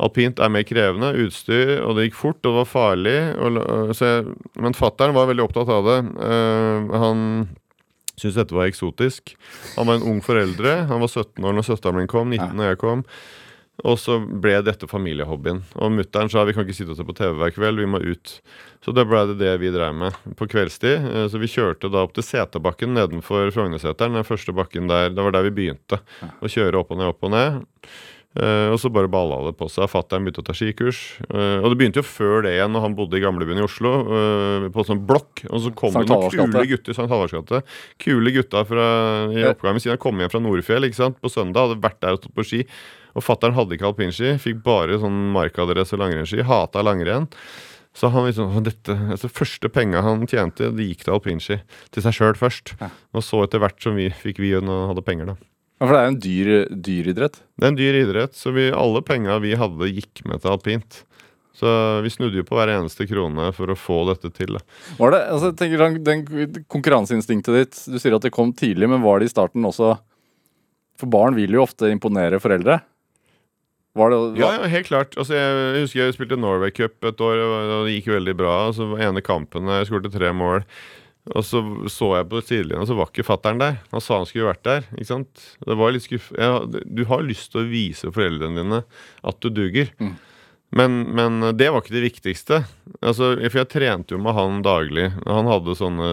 S4: Alpint er mer krevende, utstyr, og det gikk fort, og det var farlig. Og, så jeg, men fattern var veldig opptatt av det. Eh, han syntes dette var eksotisk. Han var en ung foreldre. Han var 17 år når søsteren min kom, 19 når jeg kom. Og så ble dette familiehobbyen. Og mutter'n sa vi kan ikke sitte og se på TV hver kveld, vi må ut. Så da ble det det vi drev med på kveldstid. Eh, Så vi kjørte da opp til Seterbakken nedenfor Frognerseteren. Den første bakken der. Det var der vi begynte. Å kjøre opp og ned, opp og ned. Eh, og så bare balla det på seg. Fatter'n begynte å ta skikurs. Eh, og det begynte jo før det igjen, når han bodde i gamlebyen i Oslo, på sånn blokk. Og så kom det noen kule gutter Sankt Halvards gate. Kule gutta fra, i oppgangen siden kom hjem fra Nordfjell ikke sant? på søndag. Hadde vært der og stått på ski. Og fatter'n hadde ikke alpinski, fikk bare sånn markadress og langrennsski. Hata langrenn. Så han liksom, dette, altså Første penga han tjente, det gikk til alpinski. Til seg sjøl først.
S5: Ja.
S4: Og så etter hvert som vi fikk vi og hadde penger, da.
S5: Ja, For det er jo en dyr, dyr idrett.
S4: Det er en dyr idrett, så vi, alle penga vi hadde, gikk med til alpint. Så vi snudde jo på hver eneste krone for å få dette til.
S5: Var det, altså, jeg tenker sånn, den Konkurranseinstinktet ditt, du sier at det kom tidlig, men var det i starten også For barn vil jo ofte imponere foreldre. Var det
S4: Ja, ja, helt klart. Altså, jeg husker jeg spilte Norway Cup et år, og det gikk veldig bra. Altså, så var ene kampen jeg skåret tre mål. Og så så jeg på sidelinja, og så var ikke fattern der. Han sa han skulle vært der. ikke sant? Det var litt skuff... Ja, du har lyst til å vise foreldrene dine at du duger.
S5: Mm.
S4: Men, men det var ikke det viktigste. Altså, for jeg trente jo med han daglig. Han hadde sånne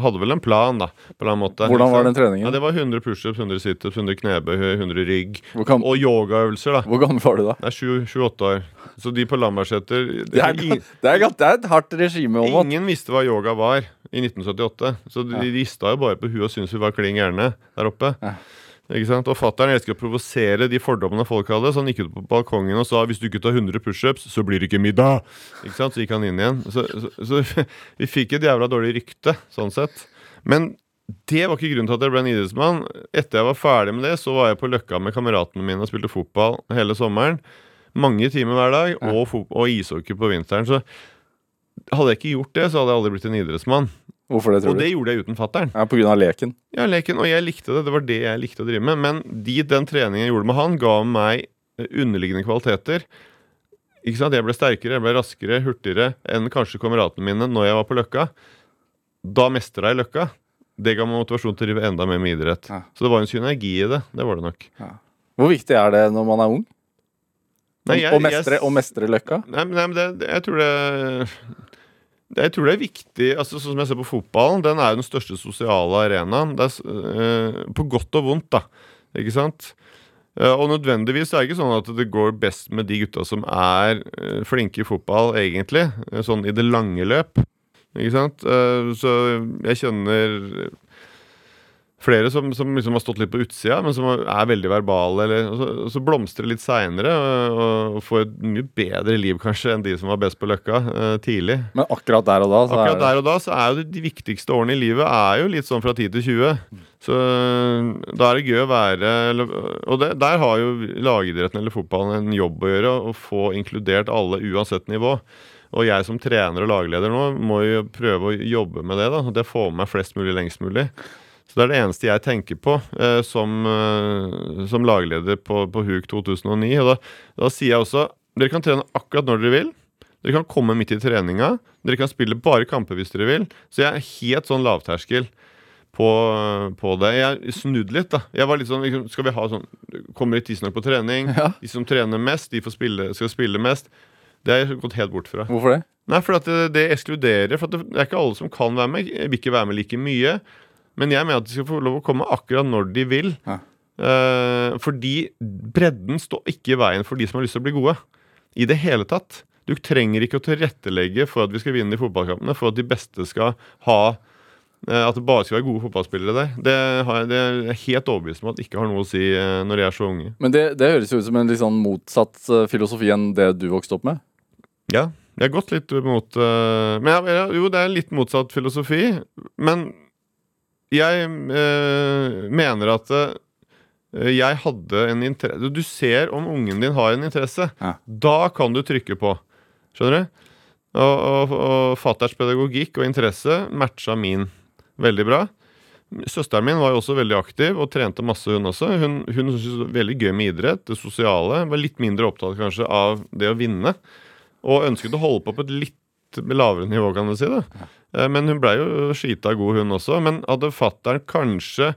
S4: Hadde vel en plan, da. På en måte.
S5: Hvordan var den treningen? Ja.
S4: Det var 100 pushups, 100 situps, 100 knebøy, 100 rygg.
S5: Kan...
S4: Og yogaøvelser, da.
S5: hvor gammel var du da?
S4: Det er 28 år. Så de på Lambertseter
S5: Det det er, det er et hardt regime. om
S4: ingen visste hva yoga var i 1978. Så de
S5: Ja.
S4: rista jo bare på huet og syntes vi var klin gærne der oppe.
S5: Ja.
S4: Ikke sant? Og fatter'n elsker å provosere de fordommene folk hadde, så han gikk ut på balkongen og sa hvis du ikke tar 100 pushups, så blir det ikke middag. Ikke sant? Så gikk han inn igjen. Så, så, så <laughs> vi fikk et jævla dårlig rykte, sånn sett. Men det var ikke grunnen til at jeg ble en idrettsmann. Etter jeg var ferdig med det, så var jeg på Løkka med kameratene mine og spilte fotball hele sommeren. Mange timer hver dag, og, og ishockey på vinteren. Så hadde jeg ikke gjort det, så hadde jeg aldri blitt en idrettsmann.
S5: Hvorfor det, tror
S4: Og
S5: du?
S4: det gjorde jeg uten fatter'n.
S5: Ja, på grunn av leken.
S4: Ja, leken, og jeg likte det. Det var det jeg likte å drive med. Men de, den treningen jeg gjorde med han, ga meg eh, underliggende kvaliteter. Ikke sant? Jeg ble sterkere, jeg ble raskere, hurtigere enn kanskje kameratene mine når jeg var på Løkka. Da mestra jeg Løkka. Det ga meg motivasjon til å drive enda mer med idrett.
S5: Ja.
S4: Så det var en synergi i det. Det var det nok.
S5: Hvor viktig er det når man er ung?
S4: Nei, jeg-
S5: å, mestre,
S4: jeg-
S5: å mestre løkka?
S4: Nei, men, nei, men det, jeg tror det- jeg tror det er viktig altså Sånn som jeg ser på fotballen, den er jo den største sosiale arenaen. Det er, eh, på godt og vondt, da. Ikke sant? Eh, og nødvendigvis er det ikke sånn at det går best med de gutta som er eh, flinke i fotball, egentlig. eh, Sånn i det lange løp. Ikke sant? Så jeg kjenner flere som, som liksom har stått litt på utsida, men som er veldig verbale. Eller, og så, så blomstrer litt seinere og, og får et mye bedre liv kanskje enn de som var best på Løkka uh, tidlig.
S5: Men akkurat der og da, så
S4: Akkurat
S5: er det
S4: der og da så er jo de viktigste årene i livet er jo litt sånn fra 10 til 20. Så øh, da er det gøy å være Og det, der har jo lagidretten eller fotballen en jobb å gjøre, å få inkludert alle uansett nivå. Og jeg som trener og lagleder nå må jo prøve å jobbe med det. da, At jeg får med meg flest mulig lengst mulig. Så det er det eneste jeg tenker på eh, som, eh, som lagleder på, på HUK 2009. Og da, da sier jeg også dere kan trene akkurat når dere vil. Dere kan komme midt i treninga. Dere kan spille bare kamper hvis dere vil. Så jeg er helt sånn lavterskel på, på det. Jeg snudde litt, da. Jeg var litt sånn, liksom, Skal vi ha sånn Kommer litt tidsnok på trening?
S5: Ja.
S4: De som trener mest, de får spille, skal spille mest. Det har jeg gått helt bort fra.
S5: Hvorfor det?
S4: Nei, for det, det ekskluderer. For det, det er ikke alle som kan være med. Jeg vil ikke være med like mye. Men jeg mener at de skal få lov å komme akkurat når de vil.
S5: Ja.
S4: Uh, fordi bredden står ikke i veien for de som har lyst til å bli gode. I det hele tatt. Du trenger ikke å tilrettelegge for at vi skal vinne de fotballkampene, for at de beste skal ha uh, At det bare skal være gode fotballspillere der. Det, har det er jeg helt overbevist om at ikke har noe å si uh, når de er så unge.
S5: Men det, det høres jo ut som en litt sånn motsatt filosofi enn det du vokste opp med.
S4: Ja, Jeg har gått litt mot Men jeg, jeg, jo, det er litt motsatt filosofi. Men jeg øh, mener at eh, jeg hadde en interesse Du ser om ungen din har en interesse.
S3: Ja.
S4: Da kan du trykke på. Skjønner du? Og, og, og fatterns pedagogikk og interesse matcha min veldig bra. Søsteren min var jo også veldig aktiv og trente masse, hun også. Hun, hun syntes det var veldig gøy med idrett, det sosiale. Var litt mindre opptatt kanskje av det å vinne. Og ønsket å holde på på et litt lavere nivå, kan du si. da Eh, Men hun blei jo skita god, hun også. Men hadde fattern kanskje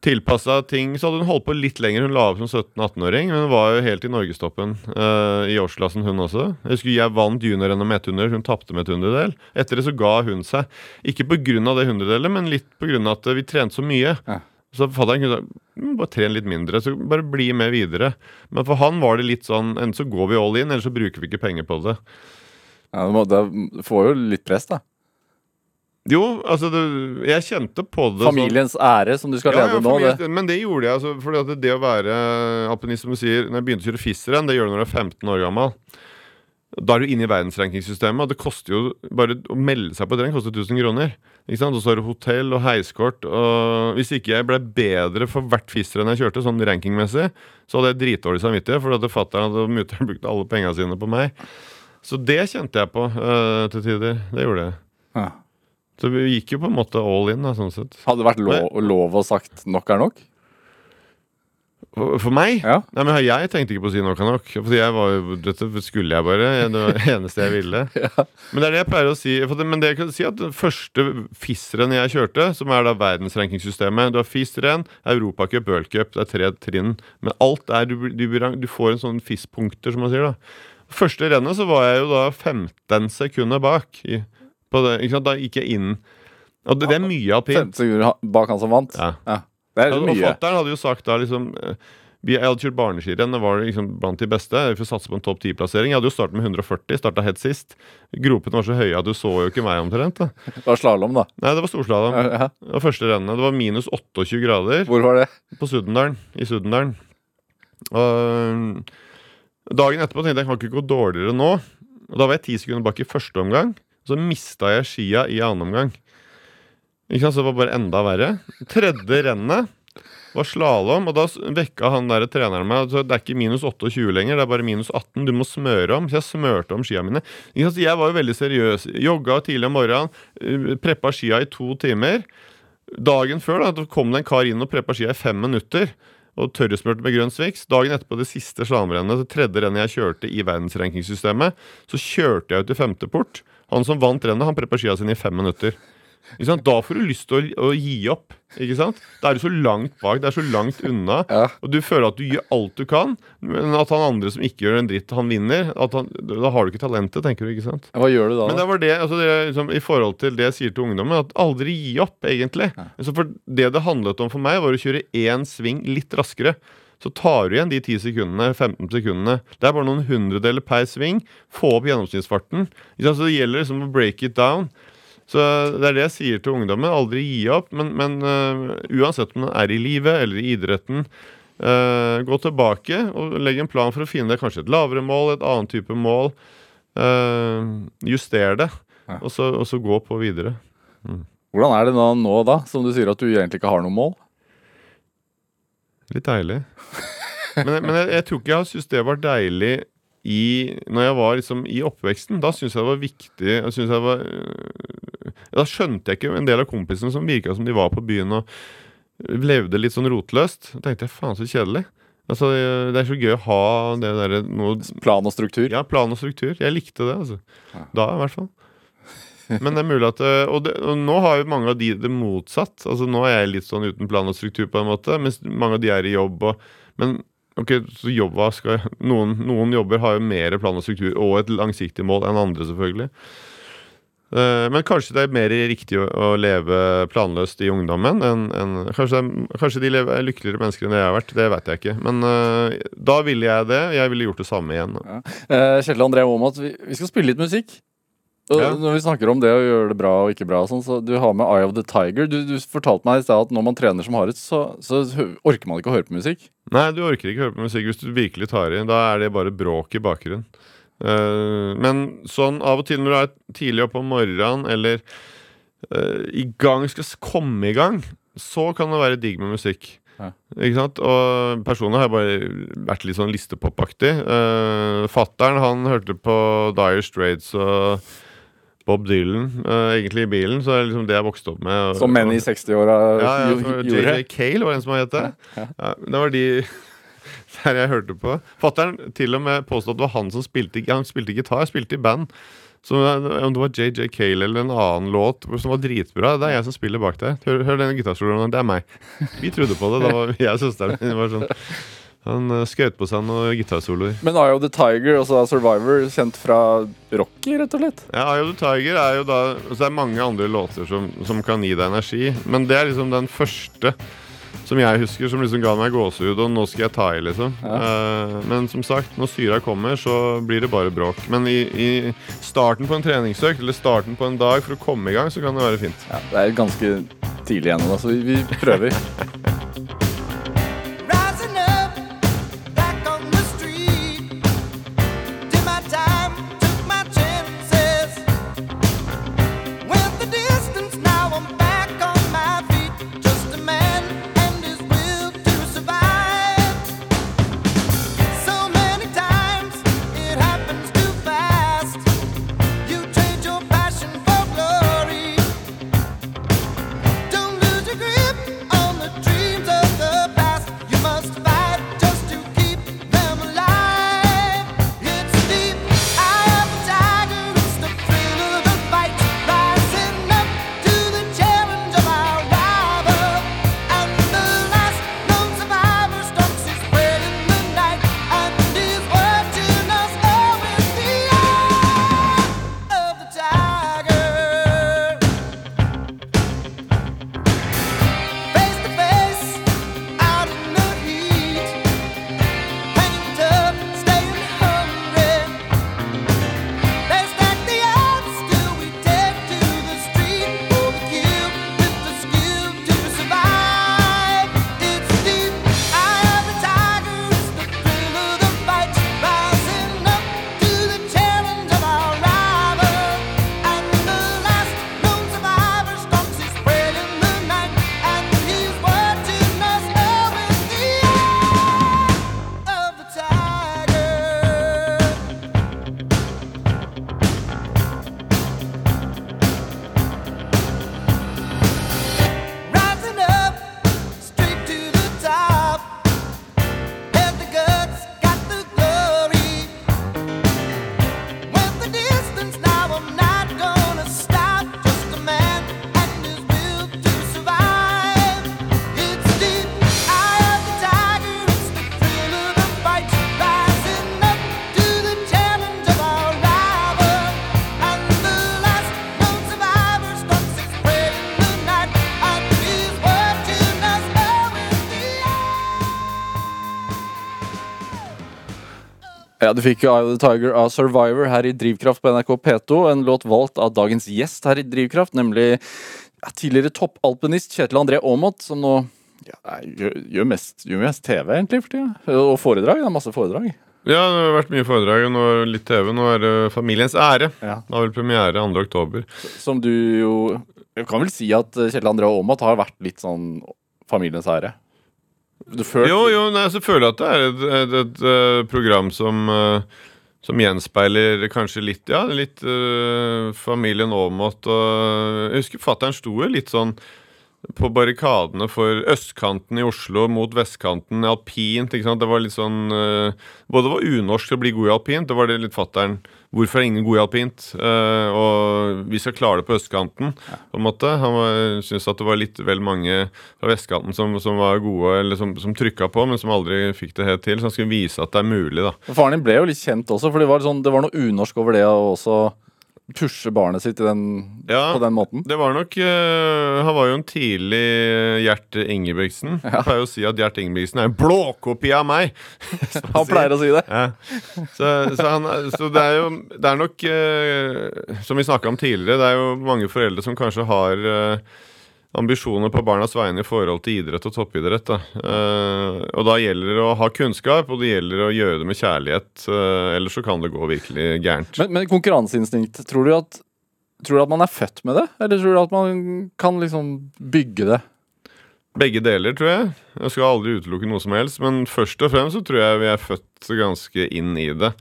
S4: tilpassa ting, så hadde hun holdt på litt lenger. Hun la opp som 17-18-åring, men hun var jo helt i norgestoppen uh, i årsklassen, hun også. Jeg husker jeg vant junior-NM med ett hundre, hun tapte med et hundredel. Etter det så ga hun seg. Ikke pga. det hundredelet, men litt pga. at vi trente så mye.
S3: Ja.
S4: Så fatter'n kunne sagt "Mm, bare tren litt mindre, så bare bli med videre. Men for han var det litt sånn enten så går vi all in, eller så bruker vi ikke penger på det.
S3: Ja, du, må, du får jo litt press, da.
S4: Jo, altså det, jeg kjente på det sånn-
S3: Familiens ære, som du skal
S4: Ja,
S3: lede
S4: ja,
S3: nå. Det.
S4: Men det gjorde jeg. Altså, fordi at det å være alpinist, som du sier Når jeg begynte å kjøre FIS-renn, det gjør du når du er 15 år gammel. Da er du inne i verdensrankingssystemet, og det koster jo bare å melde seg på et renn koster 1000 kroner. Ikke sant? Og så har du hotell og heiskort. Og hvis ikke jeg ble bedre for hvert FIS-renn jeg kjørte, sånn rankingmessig, så hadde jeg dritdårlig samvittighet, for at fatter'n og mutter'n brukte alle pengene sine på meg. Så det kjente jeg på uh, til tider. Det gjorde jeg.
S3: Ja.
S4: Så vi gikk jo på en måte all in, da, sånn sett.
S3: Hadde det vært lov, lov å sagt nok er nok?
S4: For, for meg?
S3: Ja.
S4: Nei, men Jeg tenkte ikke på å si nok er nok. Fordi jeg var jo, Dette skulle jeg bare. Det var det eneste jeg ville. <laughs> Men det er det jeg pleier å si. Det, men det jeg kan si at Den første FIS-renn jeg kjørte, som er da verdensrankingssystemet Du har FIS-renn, Europacup, Worldcup. Det er tre trinn. Men alt er Du, du, du får en sånn FIS-punkter, som man sier. da Første rennet så var jeg jo da 15 sekunder bak. I, på det? Da gikk jeg inn. Og det, det er mye alpint.
S3: 15 sekunder bak han som vant?
S4: Ja.
S3: Det er
S4: Ja, og
S3: mye.
S4: Fatteren hadde jo sagt da liksom eh, vi, Jeg hadde kjørt barneskirenn, det var liksom blant de beste. For å satse på en topp 10-plassering. Jeg hadde jo startet med 140, starta helt sist. Gropene var så høye at du så jo ikke meg omtrent. da
S3: Det var slalåm, da.
S4: Nei, det var storslalåm.
S3: Ja.
S4: Det var første rennet. Det var minus 28 grader
S3: Hvor var det?
S4: på Suddendalen. I Suddendalen. Og dagen etterpå tenkte jeg jeg kan ikke gå dårligere nå. Og Da var jeg ti sekunder bak i første omgang. Så mista jeg skia i annen omgang. Ikke sant, Så det var bare enda verre. Tredje rennet var slalåm, og da vekka han der treneren meg. Det er ikke minus 28 lenger, det er bare minus 18. Du må smøre om. Så jeg smørte om skia mine. Jeg var jo veldig seriøs. Jogga tidlig om morgenen, eh, preppa skia i to timer. Dagen før da kom det en kar inn og preppa skia i fem minutter. Og tørresmurt med grønn sviks. Dagen etterpå det siste slalåmrennet, det tredje rennet jeg kjørte i verdensrankingssystemet, så kjørte jeg ut i femte port. Han som vant rennet, han preppa skia sine i fem minutter. Da får du lyst til å, å gi opp. Ikke sant? Da er du så langt bak, det er så langt unna.
S3: Ja.
S4: Og du føler at du gjør alt du kan, men at han andre som ikke gjør en dritt, han vinner. At han, da har du ikke talentet, tenker du. ikke sant?
S3: Hva gjør du da?
S4: Men det var det, altså det liksom, I forhold til det jeg sier til ungdommen, at aldri gi opp, egentlig. Så for Det det handlet om for meg, var å kjøre én sving litt raskere. Så tar du igjen de 10 sekundene, 15 sekundene. Det er bare noen hundredeler per sving. Få opp gjennomsnittsfarten. Så det gjelder liksom å break it down. Så det er det jeg sier til ungdommen. Aldri gi opp. Men, men uh, uansett om man er i livet eller i idretten, uh, gå tilbake og legg en plan for å finne deg kanskje et lavere mål, et annet type mål. Uh, juster det,
S3: Ja.
S4: og, så, og så gå på videre.
S3: Hvordan er det da nå, da, som du sier at du egentlig ikke har noe mål?
S4: Litt deilig. Men, men jeg, jeg tror ikke jeg syntes det var deilig i Når jeg var liksom i oppveksten. Da syntes jeg det var viktig jeg synes jeg var, Da skjønte jeg ikke en del av kompisene som virka som de var på byen og levde litt sånn rotløst. Da tenkte jeg faen, så kjedelig. Altså, Det er så gøy å ha det derre
S3: Plan og struktur?
S4: Ja, plan og struktur. Jeg likte det, altså.
S3: Ja.
S4: Da, i hvert fall. Men det er mulig at øh, og, det, og nå har jo mange av de det motsatt. Altså Nå er jeg litt sånn uten plan og struktur, på en måte, mens mange av de er i jobb. Og, men ok, så jobba skal noen, noen jobber har jo mer plan og struktur og et langsiktig mål enn andre, selvfølgelig. Eh, Men kanskje det er mer riktig å, leve planløst i ungdommen enn enn- kanskje, er- kanskje de lever, er lykkeligere mennesker enn det jeg har vært. Det vet jeg ikke. Men uh, da ville jeg det. Jeg ville gjort det samme igjen.
S3: Eh, Kjetil André Aamodt, vi, vi skal spille litt musikk. Og
S4: Ja.
S3: Når vi snakker om det å gjøre det bra og ikke bra, sånn, så du har med Eye of the Tiger. Du, du fortalte meg i stad at når man trener som hardest, så, så orker man ikke å høre på musikk.
S4: Nei, du orker ikke å høre på musikk hvis du virkelig tar i. Da er det bare bråk i bakgrunnen. Eh, men sånn av og til når du er tidlig oppe om morgenen, eller eh, i gang, skal komme i gang, så kan det være digg med musikk.
S3: Ja.
S4: Ikke sant? Og personlig har jeg bare vært litt sånn listepopaktig. Uh, Fattern han hørte på Dire Straits og Bob Dylan, uh, egentlig i bilen. Så det er liksom det jeg vokste opp med. og-
S3: Som menn i 60-åra
S4: ja, ja,
S3: gjo- gjorde.
S4: JJ Cale var en som het det.
S3: Ja,
S4: det var de der jeg hørte på. Fattern til og med påstod at det var han som spilte Han spilte gitar, spilte i band. Så Om det var JJ Cale eller en annen låt som var dritbra, det er jeg som spiller bak der. Hør, hør den gitarsoloen. Det er meg. Vi trodde på det. Da var jeg og søsteren min var sånn Han uh, skjøt på seg noen gitarsoloer.
S3: Men Eye of the Tiger, altså Survivor, kjent fra Rocky, rett og slett.
S4: Ja, Eye of the Tiger er jo da Så Det er mange andre låter som, som kan gi deg energi, men det er liksom den første som jeg husker, som liksom ga meg gåsehud, og nå skal jeg ta i, liksom. Ja. men som sagt, når syra kommer, så blir det bare bråk. Men i, i starten på en treningsøkt, eller starten på en dag for å komme i gang, så kan det være fint.
S3: Ja, det er ganske tidlig ennå, så vi, vi prøver. <laughs> Ja, Du fikk jo Eye of the Tiger av Survivor her i Drivkraft på NRK P2. En låt valgt av dagens gjest her i Drivkraft, nemlig ja, tidligere toppalpinist Kjetil André Aamodt, som nå ja, gjør, gjør, mest, gjør mest TV, egentlig, for tida. Og foredrag. Det er masse foredrag.
S4: Ja, det har vært mye foredrag, og nå litt TV. Nå er det Familiens ære.
S3: Ja.
S4: Det har vel premiere 2. oktober.
S3: Som du jo Jeg kan vel si at Kjetil André Aamodt har vært litt sånn familiens ære. Følte
S4: Jo, jo, nei, så føler jeg at det er et, et, et, eh, program som eh, som gjenspeiler kanskje litt Ja, litt uh, familien Aamodt og Jeg husker fatter'n sto jo litt sånn på barrikadene for østkanten i Oslo mot vestkanten alpint. ikke sant? Det var litt sånn eh, Både det var unorsk å bli god i alpint, det var det litt fatter'n Hvorfor er ingen god i alpint? Eh, og vi skal klare det på østkanten, på en måte. Han syntes at det var litt vel mange fra vestkanten som, som var gode, eller som, som trykka på, men som aldri fikk det helt til. Så han skulle vise at det er mulig, da.
S3: Faren din ble jo litt kjent også, for det var, sånn, det var noe unorsk over det også pushe barnet sitt i den,
S4: Ja.
S3: på den måten.
S4: Det var nok uh, Han var jo en tidlig Gjert Ingebrigtsen. Jeg pleier å si at Gjert Ingebrigtsen er en blåkopi av meg. <laughs>
S3: Han pleier å si det.
S4: Ja. Så, så, han, så det er jo Det er nok uh, Som vi snakka om tidligere, det er jo mange foreldre som kanskje har eh, ambisjoner på barnas vegne i forhold til idrett og toppidrett. Da. Eh, og da gjelder det å ha kunnskap, og det gjelder å gjøre det med kjærlighet. Eh, ellers så kan det gå virkelig gærent.
S3: Men, men konkurranseinstinkt, tror du, at, tror du at man er født med det? Eller tror du at man kan liksom bygge det?
S4: Begge deler, tror jeg. Jeg skal aldri utelukke noe som helst. Men først og fremst så tror jeg vi er født ganske inn i det.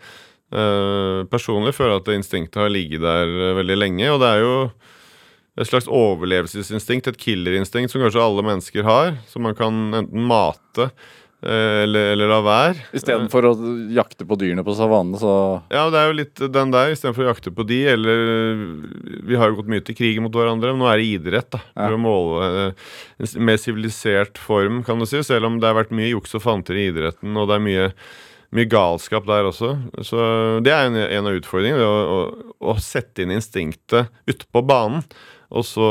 S4: Eh, personlig føler jeg at det instinktet har ligget der eh, veldig lenge. Og det er jo et slags overlevelsesinstinkt, et killerinstinkt, som kanskje alle mennesker har. Som man kan enten mate eh, eller, eller la være.
S3: Istedenfor å jakte på dyrene på savannen, så
S4: Ja, det er jo litt den der, istedenfor å jakte på de, eller Vi har jo gått mye til krig mot hverandre, men nå er det idrett, da. For å måle eh, en mer sivilisert form, kan du si. Selv om det har vært mye juks og fanter i idretten, og det er mye mye galskap der også. Så det er en, en av utfordringene. Å, å, å sette inn instinktet ute på banen. Og så,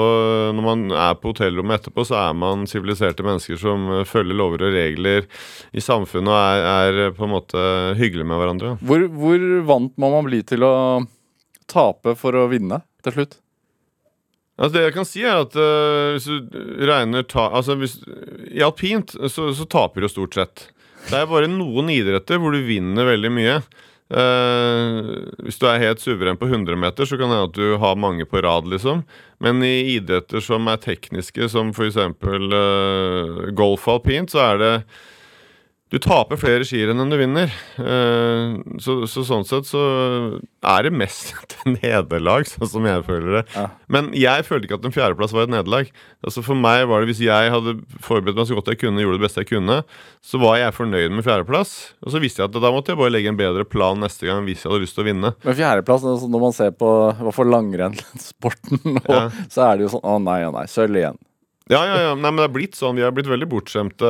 S4: når man er på hotellrommet etterpå, så er man siviliserte mennesker som eh, følger lover og regler i samfunnet og er, er eh, på en måte hyggelige med hverandre.
S3: hvor, hvor vant må man bli til å tape for å vinne til slutt?
S4: Altså det jeg kan si er at uh, hvis du regner ta, altså hvis, I alpint så, så taper du stort sett. Det er bare noen idretter hvor du vinner veldig mye. Eh, hvis du er helt suveren på 100 meter, så kan det hende at du har mange på rad, liksom. Men i idretter som er tekniske, som f.eks. Uh, golf alpint, så er det du taper flere skirenn enn du vinner. Eh, så, så sånn sett så er det mest <laughs> et nederlag, sånn som jeg føler det.
S3: Ja.
S4: Men jeg følte ikke at en fjerdeplass var et nederlag. Altså For meg var det Hvis jeg hadde forberedt meg så godt jeg kunne, gjorde det beste jeg kunne, så var jeg fornøyd med fjerdeplass. Og så visste jeg at da måtte jeg bare legge en bedre plan neste gang hvis jeg hadde lyst til å vinne.
S3: Men fjerdeplass, altså når man ser på i hvert fall langrennssporten, <laughs> nå,
S4: Ja.
S3: så er det jo sånn Å nei, å nei, sølv igjen.
S4: Ja, ja, ja, nei, men det er blitt sånn Vi har blitt veldig bortskjemte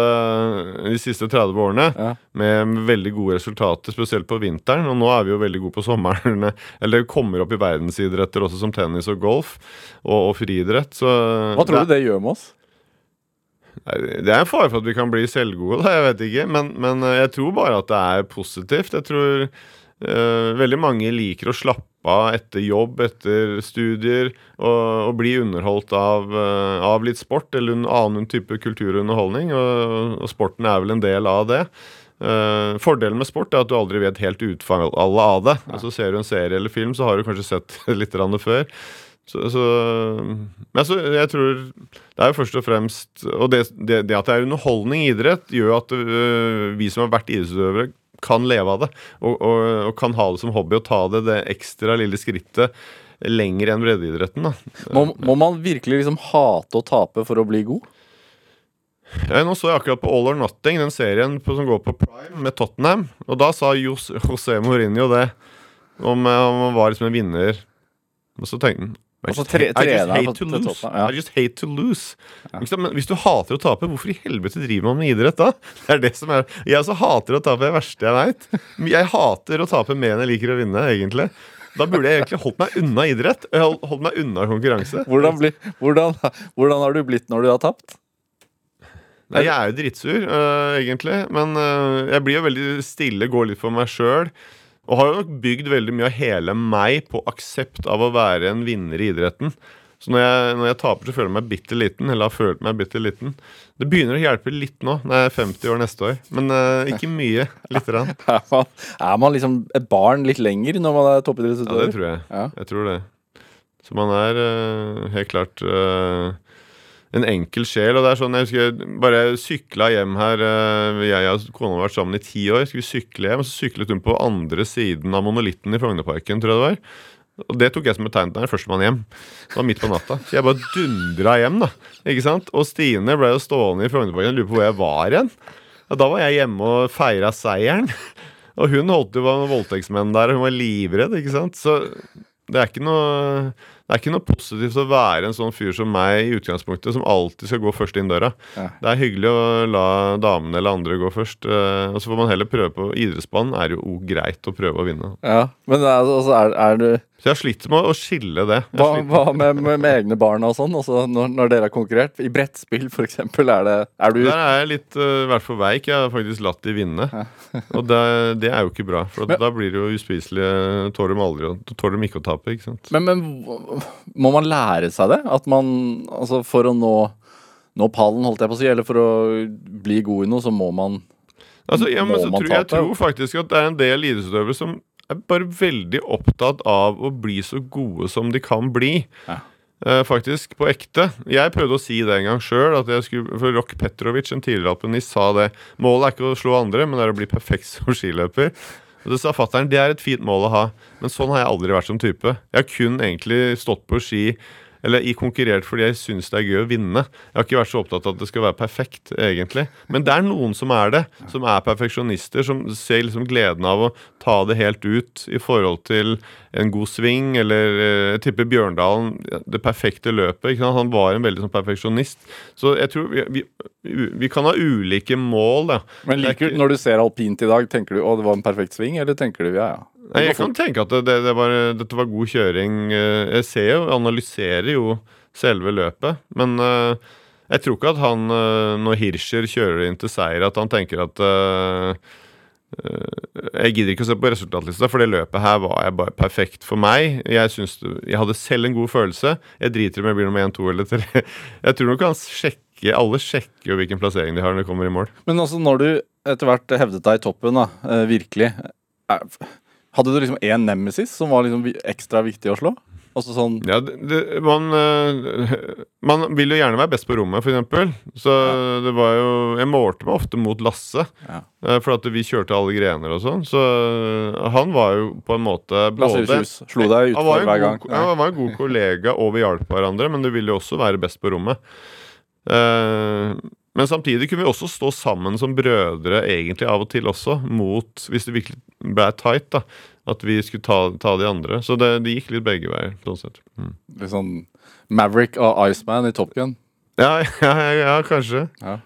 S4: de siste 30 årene
S3: Ja.
S4: med veldig gode resultater, spesielt på vinteren. Og nå er vi jo veldig gode på sommeren. <laughs> Eller kommer opp i verdensidretter også, som tennis og golf og, og friidrett. Så
S3: Hva tror du det gjør med oss?
S4: Det er en fare for at vi kan bli selvgode, da, jeg vet ikke. Men, men eh, jeg tror bare at det er positivt. Jeg tror eh, veldig mange liker å slappe av etter jobb, etter studier, og, og bli underholdt av, eh, av litt sport eller en annen type kulturunderholdning. og. Og, sporten er vel en del av det. Uh, fordelen med sport er at du aldri vet helt utfallet av det. Altså Ser du en serie eller film, så har du kanskje sett <laughs> litt før. Så, så Men altså, jeg tror det er jo først og fremst Og det, det, det at det er underholdning i idrett, gjør at uh, vi som har vært idrettsutøvere, kan leve av det. Og, og, og kan ha det som hobby og ta det det ekstra lille skrittet lenger enn breddeidretten.
S3: Må, må man virkelig liksom hate å tape for å bli god?
S4: Ja, nå så jeg akkurat på All or Nothing, den serien på, som går på Prime med Tottenham. Og da sa Jose José Mourinho det, om, eh, om han var liksom en vinner. Og så tenkte han
S3: Altså, tre,
S4: tre- I just hate to lose.
S3: Ja.
S4: I just hate to lose. Ja. Men hvis du hater å tape, hvorfor i helvete driver man med idrett da? Det er det som er Jeg også hater å tape, det er verste jeg veit. Jeg hater å tape mer enn jeg liker å vinne, egentlig. Da burde jeg egentlig holdt meg unna idrett. Holdt, holdt meg unna konkurranse.
S3: Hvordan, bli, hvordan, hvordan har du blitt når du har tapt?
S4: Nei, jeg er jo dritsur, øh, egentlig. Men øh, jeg blir jo veldig stille, går litt for meg sjøl. Og har jo nok bygd veldig mye av hele meg på aksept av å være en vinner i idretten. Så når jeg, når jeg taper, så føler jeg meg bitte liten. Eller har følt meg bitte liten. Det begynner å hjelpe litt nå, når jeg er 50 år neste år. Men uh, ikke mye. Lite grann. <laughs>
S3: Er man, er man liksom et barn litt lenger når man er
S4: Ja, det tror jeg.
S3: Ja.
S4: Jeg tror det. Så man er uh, helt klart øh, en enkel sjel. Og det er sånn, jeg husker bare sykla hjem her øh, Jeg og kona har vært sammen i ti år. Skulle sykle hjem, og så syklet hun på andre siden av monolitten i Frognerparken, tror jeg det var. Og det tok jeg som et tegn til er førstemann hjem. Det var midt på natta. Så jeg bare dundra hjem, da. Ikke sant? Og Stine ble jo stående i Frognerparken og lurte på hvor jeg var igjen. Og da var jeg hjemme og feira seieren. Og hun holdt jo på med voldtektsmenn der, og hun var livredd, ikke sant. Så det er ikke noe det er ikke noe positivt å være en sånn fyr som meg i utgangspunktet, som alltid skal gå først inn døra.
S3: Ja.
S4: Det er hyggelig å la damene eller andre gå først. eh, Og så får man heller prøve på Idrettsbanen er jo greit å prøve å vinne.
S3: Ja, men er, altså, er, er du
S4: Så jeg slitt med å skille det. Jeg
S3: Hva, hva med, med, med egne barn og sånn? Altså, når, når dere har konkurrert? I brettspill, eksempel, er det Er du
S4: Der er jeg litt uh, hvert for veik. Jeg har faktisk latt de vinne. <laughs> Og det, det er jo ikke bra. For
S3: Men-
S4: da blir det jo uspiselige. Tåler de aldri tåler de ikke å tape. ikke sant?
S3: Men, men Må man lære seg det? At man Altså, for å nå, nå pallen, holdt jeg på å si, eller for å bli god i noe, så må man
S4: Altså, ja, men
S3: Må
S4: så tror, jeg tror faktisk at det er en del idrettsutøvere som er bare veldig opptatt av å bli så gode som de kan bli.
S3: Ja.
S4: Eh, faktisk, på ekte. Jeg prøvde å si det en gang sjøl. For Rock Petrovic, en tidligere alpinist, sa det. Målet er ikke å slå andre, men det er å bli perfekt som skiløper. Og det sa fatteren, det er et fint mål å ha. Men sånn har jeg aldri vært som type. Jeg har kun egentlig stått på ski eller i konkurrert fordi jeg syns det er gøy å vinne. Jeg har ikke vært så opptatt av at det skal være perfekt, egentlig. Men det er noen som er det. Som er perfeksjonister, som ser liksom gleden av å ta det helt ut i forhold til en god sving, eller eh, jeg tipper Bjørndalen, det perfekte løpet. Han var en veldig sånn perfeksjonist. Så jeg tror vi, vi, vi kan ha ulike mål, da.
S3: Men
S4: er
S3: liker, når du ser alpint i dag, tenker du å, det var en perfekt sving, eller tenker du ja, ja?
S4: Nei, jeg kan tenke at det, det, var, dette var god kjøring. Eh, Jeg ser jo, analyserer jo selve løpet. Men eh, jeg tror ikke at han, eh, når Hirscher kjører inn til seier, at han tenker at Jeg gidder ikke å se på resultatlista, for det løpet her var jeg bare perfekt for meg. Jeg, synes, jeg hadde selv en god følelse. Jeg driter i om jeg blir nummer én, to eller tre. <laughs> Jeg tror nok han sjekker Alle sjekker jo hvilken plassering de har når de kommer i mål.
S3: Men altså, når du etter hvert hevdet deg i toppen, da, virkelig er, Hadde du liksom én nemesis som var liksom ekstra viktig å slå? Altså sånn
S4: Ja, det, det, man, øh, man vil jo gjerne være best på rommet, f.eks. Så det var jo Jeg målte meg ofte mot Lasse,
S3: Ja.
S4: øh, for at vi kjørte alle grener og sånn. Så øh, han var jo på en måte både
S3: Lasse slo deg utfor hver gang.
S4: god, ja, han var en god kollega, og vi hjalp hverandre, men du ville jo også være best på rommet. Eh, men samtidig kunne vi også stå sammen som brødre egentlig av og til også, mot Hvis det virkelig ble tight, da. At vi skulle ta, ta de andre. Så det, det gikk litt begge veier. sånn sett. Mm.
S3: Litt sånn Maverick og Iceman i Top Gun.
S4: Ja, <laughs> ja, ja, ja, kanskje.
S3: Ja.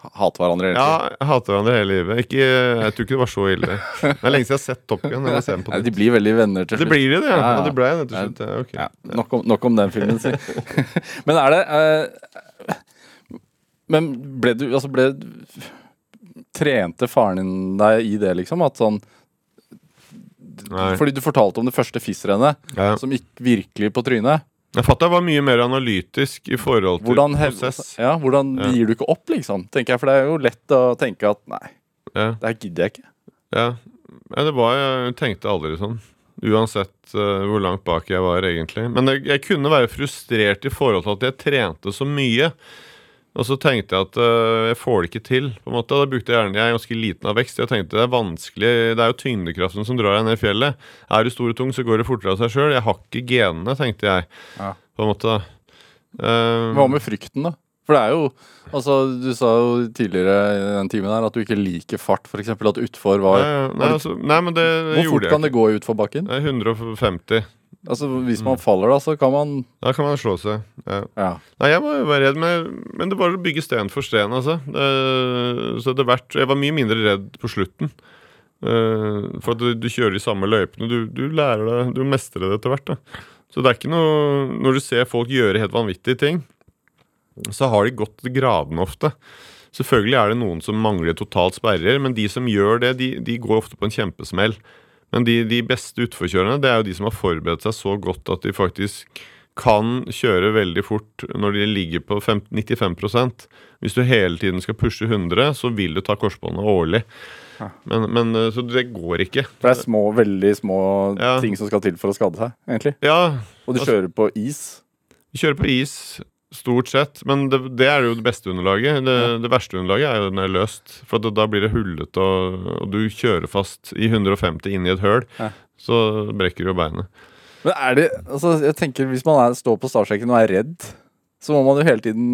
S3: Hater hverandre hele
S4: Ja,
S3: tiden.
S4: Ja, hater hverandre hele livet. Ikke, jeg tror ikke det var så ille. <laughs> Det er lenge siden jeg har sett Top Gun. Jeg
S3: Nei, de blir veldig venner til
S4: Det
S3: slutt.
S4: de, det, ja.
S3: Ja, ja.
S4: ja det ble det til slutt. Ja, ok.
S3: Ja, nok, om, nok om den filmen, si. <laughs> Men er det eh, Men ble du Altså, ble Trente faren din deg i det, liksom? At sånn
S4: Nei.
S3: Fordi du fortalte om det første FIS-rennet,
S4: Ja.
S3: som gikk virkelig på trynet.
S4: Jeg fatter var mye mer analytisk i forhold til
S3: Hvordan,
S4: prosess.
S3: ja, hvordan
S4: Ja.
S3: gir du ikke opp, liksom? Tenker jeg, For det er jo lett å tenke at nei,
S4: Ja.
S3: det her gidder jeg ikke.
S4: Ja. ja, det var Jeg tenkte aldri sånn. Uansett uh, hvor langt bak jeg var, egentlig. Men jeg, jeg kunne være frustrert i forhold til at jeg trente så mye. Og så tenkte jeg at eh, jeg får det ikke til. på en måte Da brukte Jeg gjerne, jeg er ganske liten av vekst. Jeg tenkte det er vanskelig Det er jo tyngdekraften som drar deg ned i fjellet. Er du stor og tung, så går det fortere av seg sjøl. Jeg har ikke genene, tenkte jeg.
S3: Ja.
S4: På en måte. Eh,
S3: Hva med frykten, da? For det er jo Altså, du sa jo tidligere i den timen her at du ikke liker fart, f.eks. At utfor var
S4: nei, nei, altså, nei, men det, det
S3: Hvor fort
S4: gjorde
S3: kan det gå i utforbakken?
S4: ikke. Det er 150.
S3: Altså, Hvis
S4: Mm.
S3: man faller, da, så kan man
S4: Da kan man slå seg. Ja.
S3: Ja.
S4: Nei, jeg var bare redd, med, men det var å bygge sten for sten, altså. Det, så det vært, jeg var mye mindre redd på slutten. Eh, for at du, du kjører de samme løypene. Du, du lærer deg Du mestrer det etter hvert. da Så det er ikke noe Når du ser folk gjøre helt vanvittige ting, så har de gått gradene ofte. Selvfølgelig er det noen som mangler totalt sperrer, men de som gjør det, de, de går ofte på en kjempesmell. Men de, de beste utforkjørerne, det er jo de som har forberedt seg så godt at de faktisk kan kjøre veldig fort når de ligger på 95% Hvis du hele tiden skal pushe 100, så vil du ta korsbåndet årlig. Men, men eh, Så det går ikke.
S3: For det er små, veldig små
S4: Ja.
S3: ting som skal til for å skade seg, egentlig.
S4: Ja,
S3: Og du
S4: Altså-
S3: kjører på is.
S4: Du kjører på is stort sett, men det, det er jo det beste underlaget. Det, det verste underlaget er jo det er løst. For da, da blir det hullete, og, og du kjører fast i 150 inn i et høl.
S3: Ja.
S4: Så brekker du jo beinet.
S3: Men er det Altså, jeg tenker hvis man er, står på startstreken og er redd, så må man jo hele tiden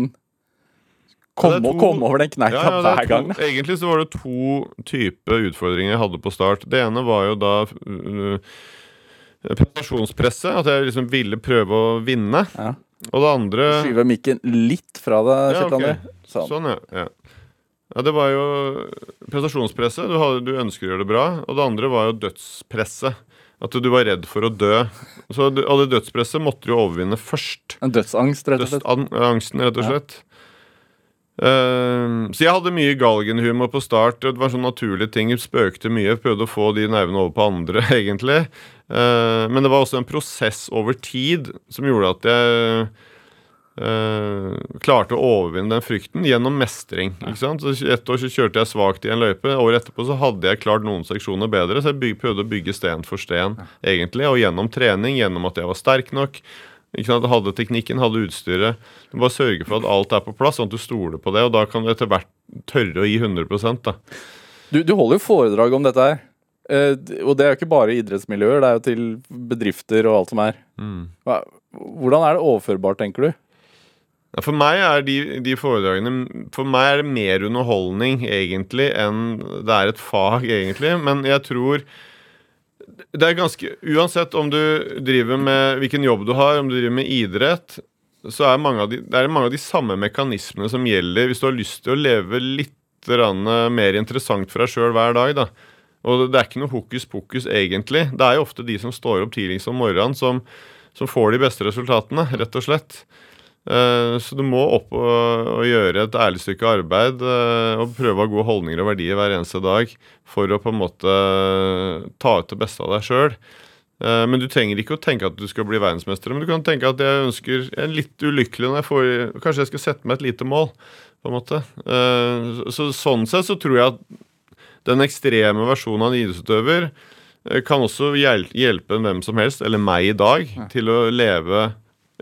S3: komme,
S4: Ja, to-
S3: komme over den kneika
S4: Ja, ja,
S3: hver
S4: to,
S3: gang.
S4: egentlig så var det to typer utfordringer jeg hadde på start. Det ene var jo da uh, prestasjonspresset. At jeg liksom ville prøve å vinne.
S3: Ja.
S4: Og det andre
S3: Skyve mikken litt fra deg, Kjetil
S4: ja,
S3: okay. Sånn.
S4: Sånn, ja. ja. Ja, Det var jo prestasjonspresset. Du, hadde, du ønsker å gjøre det bra. Og det andre var jo dødspresset. At du var redd for å dø. Så og det dødspresset måtte du jo overvinne først.
S3: En dødsangst, rett og slett.
S4: Dødsangsten, rett og
S3: Ja.
S4: Eh, så jeg hadde mye galgenhumor på start. Det var sånn naturlige ting. Jeg spøkte mye. jeg Prøvde å få de nervene over på andre, <laughs> egentlig. Uh, men det var også en prosess over tid som gjorde at jeg uh, klarte å overvinne den frykten gjennom mestring. ikke sant? Så Et år så kjørte jeg svakt i en løype. Året etterpå så hadde jeg klart noen seksjoner bedre. Så jeg prøvde å bygge sten for sten, egentlig. Og gjennom trening, gjennom at jeg var sterk nok. Ikke sant? Hadde teknikken, hadde utstyret. Du bare sørge for at alt er på plass, sånn at du stoler på det. Og da kan du etter hvert tørre å gi 100 da.
S3: Du, du holder jo foredrag om dette her. Uh, og det er jo ikke bare idrettsmiljøer, det er jo til bedrifter og alt som er. Mm. hvordan er det overførbart, tenker du?
S4: Ja, For meg er de, de foredragene For meg er det mer underholdning egentlig enn det er et fag, egentlig. Men jeg tror det er ganske Uansett om du driver med hvilken jobb du har, om du driver med idrett, så er mange av de, det er mange av de samme mekanismene som gjelder hvis du har lyst til å leve litt mer interessant for deg sjøl hver dag. da. Og det er ikke noe hokus pokus, egentlig. Det er jo ofte de som står opp tidligst om morgenen, som, som får de beste resultatene, rett og slett. Eh, Så du må opp og, og gjøre et ærlig stykke arbeid eh, og prøve å ha gode holdninger og verdier hver eneste dag for å på en måte ta ut det beste av deg sjøl. Men du trenger ikke å tenke at du skal bli verdensmester. Men du kan tenke at jeg ønsker jeg er litt ulykkelig når jeg får Kanskje jeg skal sette meg et lite mål, på en måte. Eh, Så sånn sett så tror jeg at den ekstreme versjonen av en idrettsutøver eh, kan også hjelpe hvem som helst, eller meg i dag, til å leve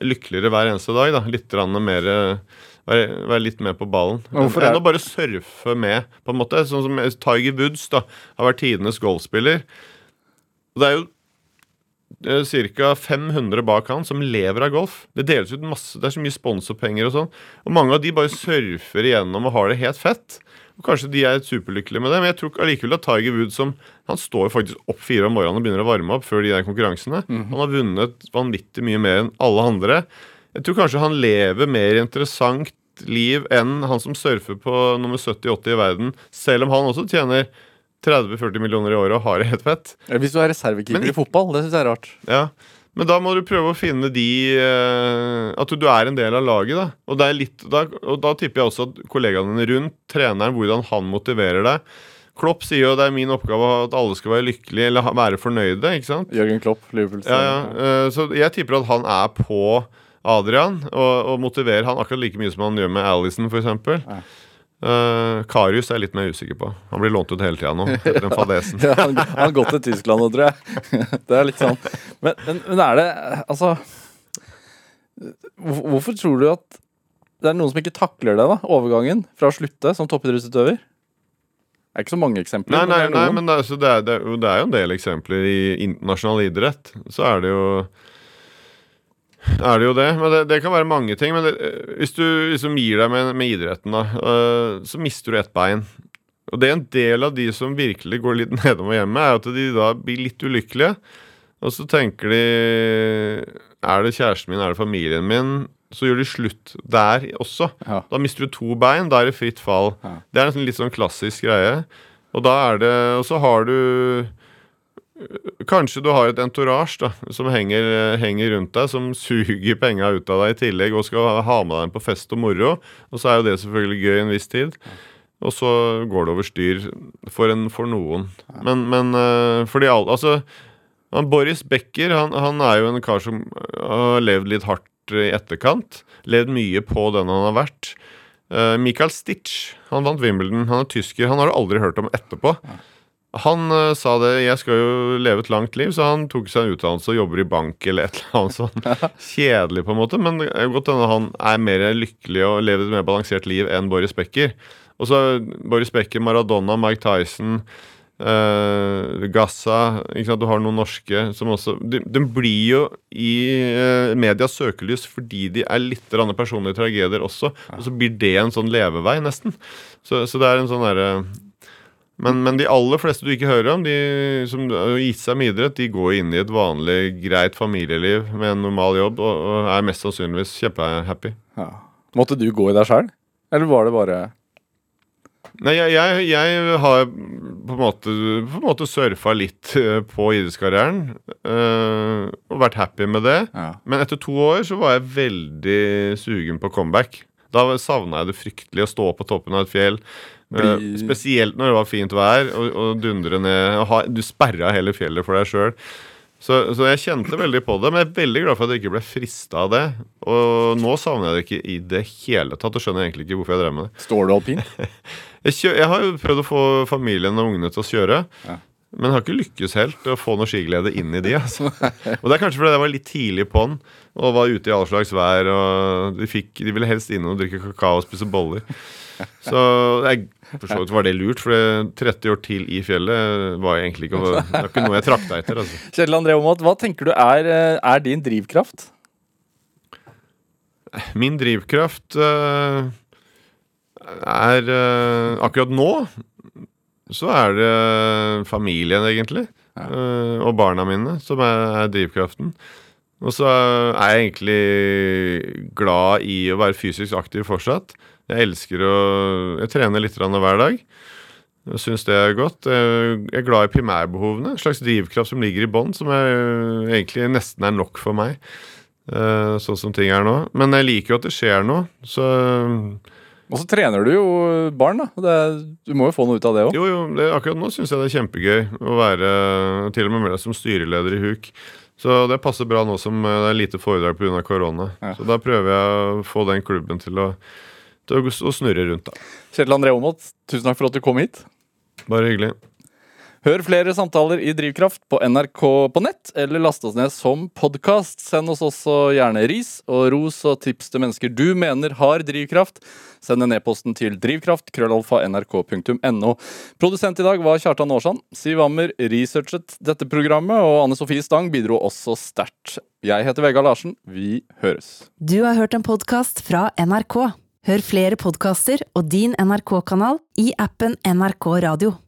S4: lykkeligere hver eneste dag. da, Litt mer eh, være, være litt mer på ballen.
S3: Hvorfor
S4: Enn å bare surfe med, på en måte. Sånn som Tiger Woods da, har vært tidenes golfspiller. Det er jo ca. 500 bak han som lever av golf. Det deles ut masse, det er så mye sponsorpenger og sånn. Og mange av de bare surfer igjennom og har det helt fett. Og Kanskje de er superlykkelige med det, men jeg tror allikevel at Tiger Woods som Han står faktisk opp fire om morgenen og begynner å varme opp før de der konkurransene. Han har vunnet vanvittig mye mer enn alle andre. Jeg tror kanskje han lever mer interessant liv enn han som surfer på nummer 70-80 i verden, selv om han også tjener 30-40 millioner i året og har <laughs> det helt fett.
S3: Hvis du er reservekeeper i fotball, det syns jeg er rart.
S4: Ja, Men da må du prøve å finne de eh, At du er en del av laget. da Og, det litt, da, og da tipper jeg også at kollegaene dine rundt, treneren, hvordan han motiverer deg. Klopp sier jo det er min oppgave at alle skal være lykkelige eller være fornøyde. ikke sant?
S3: Jørgen Klopp, Liverpool.
S4: Ja, ja. eh, Så jeg tipper at han er på Adrian og, og motiverer han akkurat like mye som han gjør med Alison, f.eks. Uh, Karius er jeg litt mer usikker på. Han blir lånt ut hele tida nå. Etter den fadesen. <laughs>
S3: Ja, han han har gått til Tyskland nå, tror jeg. <laughs> Det er litt sånn. Men, men, men er det Altså Hvorfor tror du at det er noen som ikke takler det, da? Overgangen fra å slutte som toppidrettsutøver? Det er ikke så mange eksempler.
S4: Nei,
S3: men
S4: nei,
S3: det er
S4: nei men er, er, er, det er jo en del eksempler i internasjonal idrett. Så er det jo er det jo det. Men det, det kan være mange ting. Men det, eh, hvis du liksom gir deg med, med idretten, da, uh, så mister du ett bein. Og det er en del av de som virkelig går litt <laughs> nedom og hjemme, er at de da blir litt ulykkelige. Og så tenker de Er det kjæresten min, er det familien min? Så gjør de slutt der også.
S3: Ja.
S4: Da mister du to bein, da er det fritt fall.
S3: Ja.
S4: Det er en litt sånn klassisk greie. Og da er det Og så har du Kanskje du har et entourage da, som henger, henger rundt deg, som suger penga ut av deg i tillegg og skal ha med deg på fest og moro. Og så er jo det selvfølgelig gøy en viss tid. Og så går det over styr for, en, for noen. Men, men fordi alle Altså, Boris Becker han, han er jo en kar som eh, har levd litt hardt i etterkant. Levd mye på den han har vært. Eh, Michael Stitch han vant Wimbledon. Han er tysker. Han har du aldri hørt om etterpå. Han uh, sa det Jeg skal jo leve et langt liv, så han tok seg en utdannelse og jobber i bank eller et eller annet sånn <laughs> kjedelig, på en måte. Men det er godt hende han er mer lykkelig og lever et mer balansert liv enn Boris Becker. Og så Boris Becker, Maradona, Mike Tyson, uh, Gaza ikke sant? Du har noen norske som også Den de blir jo i uh, medias søkelys fordi de er litt personlige tragedier også. Og så blir det en sånn levevei, nesten. Så, så det er en sånn derre men, men de aller fleste du ikke hører om, de som har gitt seg med idrett, de går inn i et vanlig, greit familieliv med en normal jobb og, og er mest sannsynligvis kjempehappy.
S3: Ja. Måtte du gå i deg sjøl? Eller var det bare
S4: Nei, jeg, jeg, jeg har på en måte, på en måte surfa litt eh, på idrettskarrieren Øh, og vært happy med det.
S3: Ja.
S4: Men etter to år så var jeg veldig sugen på comeback. Da savna jeg det fryktelig å stå på toppen av et fjell.
S3: Bli-
S4: Eh, spesielt når det var fint vær, og, og dundre ned og ha, Du sperra hele fjellet for deg sjøl. Så, så jeg kjente veldig på det, men jeg er veldig glad for at jeg ikke ble frista av det. Og nå savner jeg det ikke i det hele tatt, og skjønner egentlig ikke hvorfor jeg drev med det.
S3: Står du alpint? <laughs>
S4: Jeg, jeg har jo prøvd å få familien og ungene til å kjøre.
S3: Ja.
S4: Men har ikke lykkes helt å få noe skiglede inn i de. Altså. <laughs> Og det er kanskje fordi jeg var litt tidlig på den og var ute i all slags vær. Og de, fikk, de ville helst inn og drikke kakao og spise boller. Så jeg, for så vidt var det lurt, for 30 år til i fjellet var egentlig ikke, det var ikke noe jeg trakta etter. Altså.
S3: Kjetil André Aamodt, hva tenker du er, eh, er din drivkraft?
S4: Min drivkraft eh, er eh, Akkurat nå så er det familien, egentlig. Ja. og barna mine som er, drivkraften. Og så er jeg egentlig glad i å være fysisk aktiv fortsatt. Jeg elsker å Jeg trener litt hver dag. Jeg syns det er godt. Jeg er glad i primærbehovene. En slags drivkraft som ligger i bånn, som er, egentlig nesten er nok for meg. eh, sånn som ting er nå. Men jeg liker jo at det skjer noe. Så
S3: Og så trener du jo barn, da. Det, du må jo få noe ut av det òg.
S4: jo, jo, det, akkurat nå syns jeg det er kjempegøy å være til og med med deg som styreleder i HUK. Så det passer bra nå som eh, det er lite foredrag pga. korona.
S3: Ja.
S4: Så da prøver jeg å få den klubben til å, til å snurre rundt, da.
S3: Kjetil André Aamodt, tusen takk for at du kom hit.
S4: Bare hyggelig.
S3: Hør flere samtaler i Drivkraft på NRK på nett, eller last oss ned som podkast. Send oss også gjerne ris og ros og tips til mennesker du mener har drivkraft. Send en e-posten til drivkraft, krøllalfa, nrk.no. Produsent i dag var Kjartan Aarsand. Siv Ammer researchet dette programmet, og Anne Sofie Stang bidro også sterkt. Jeg heter Vegard Larsen. Vi høres.
S1: Du har hørt en podkast fra NRK. Hør flere podkaster og din NRK-kanal i appen NRK Radio.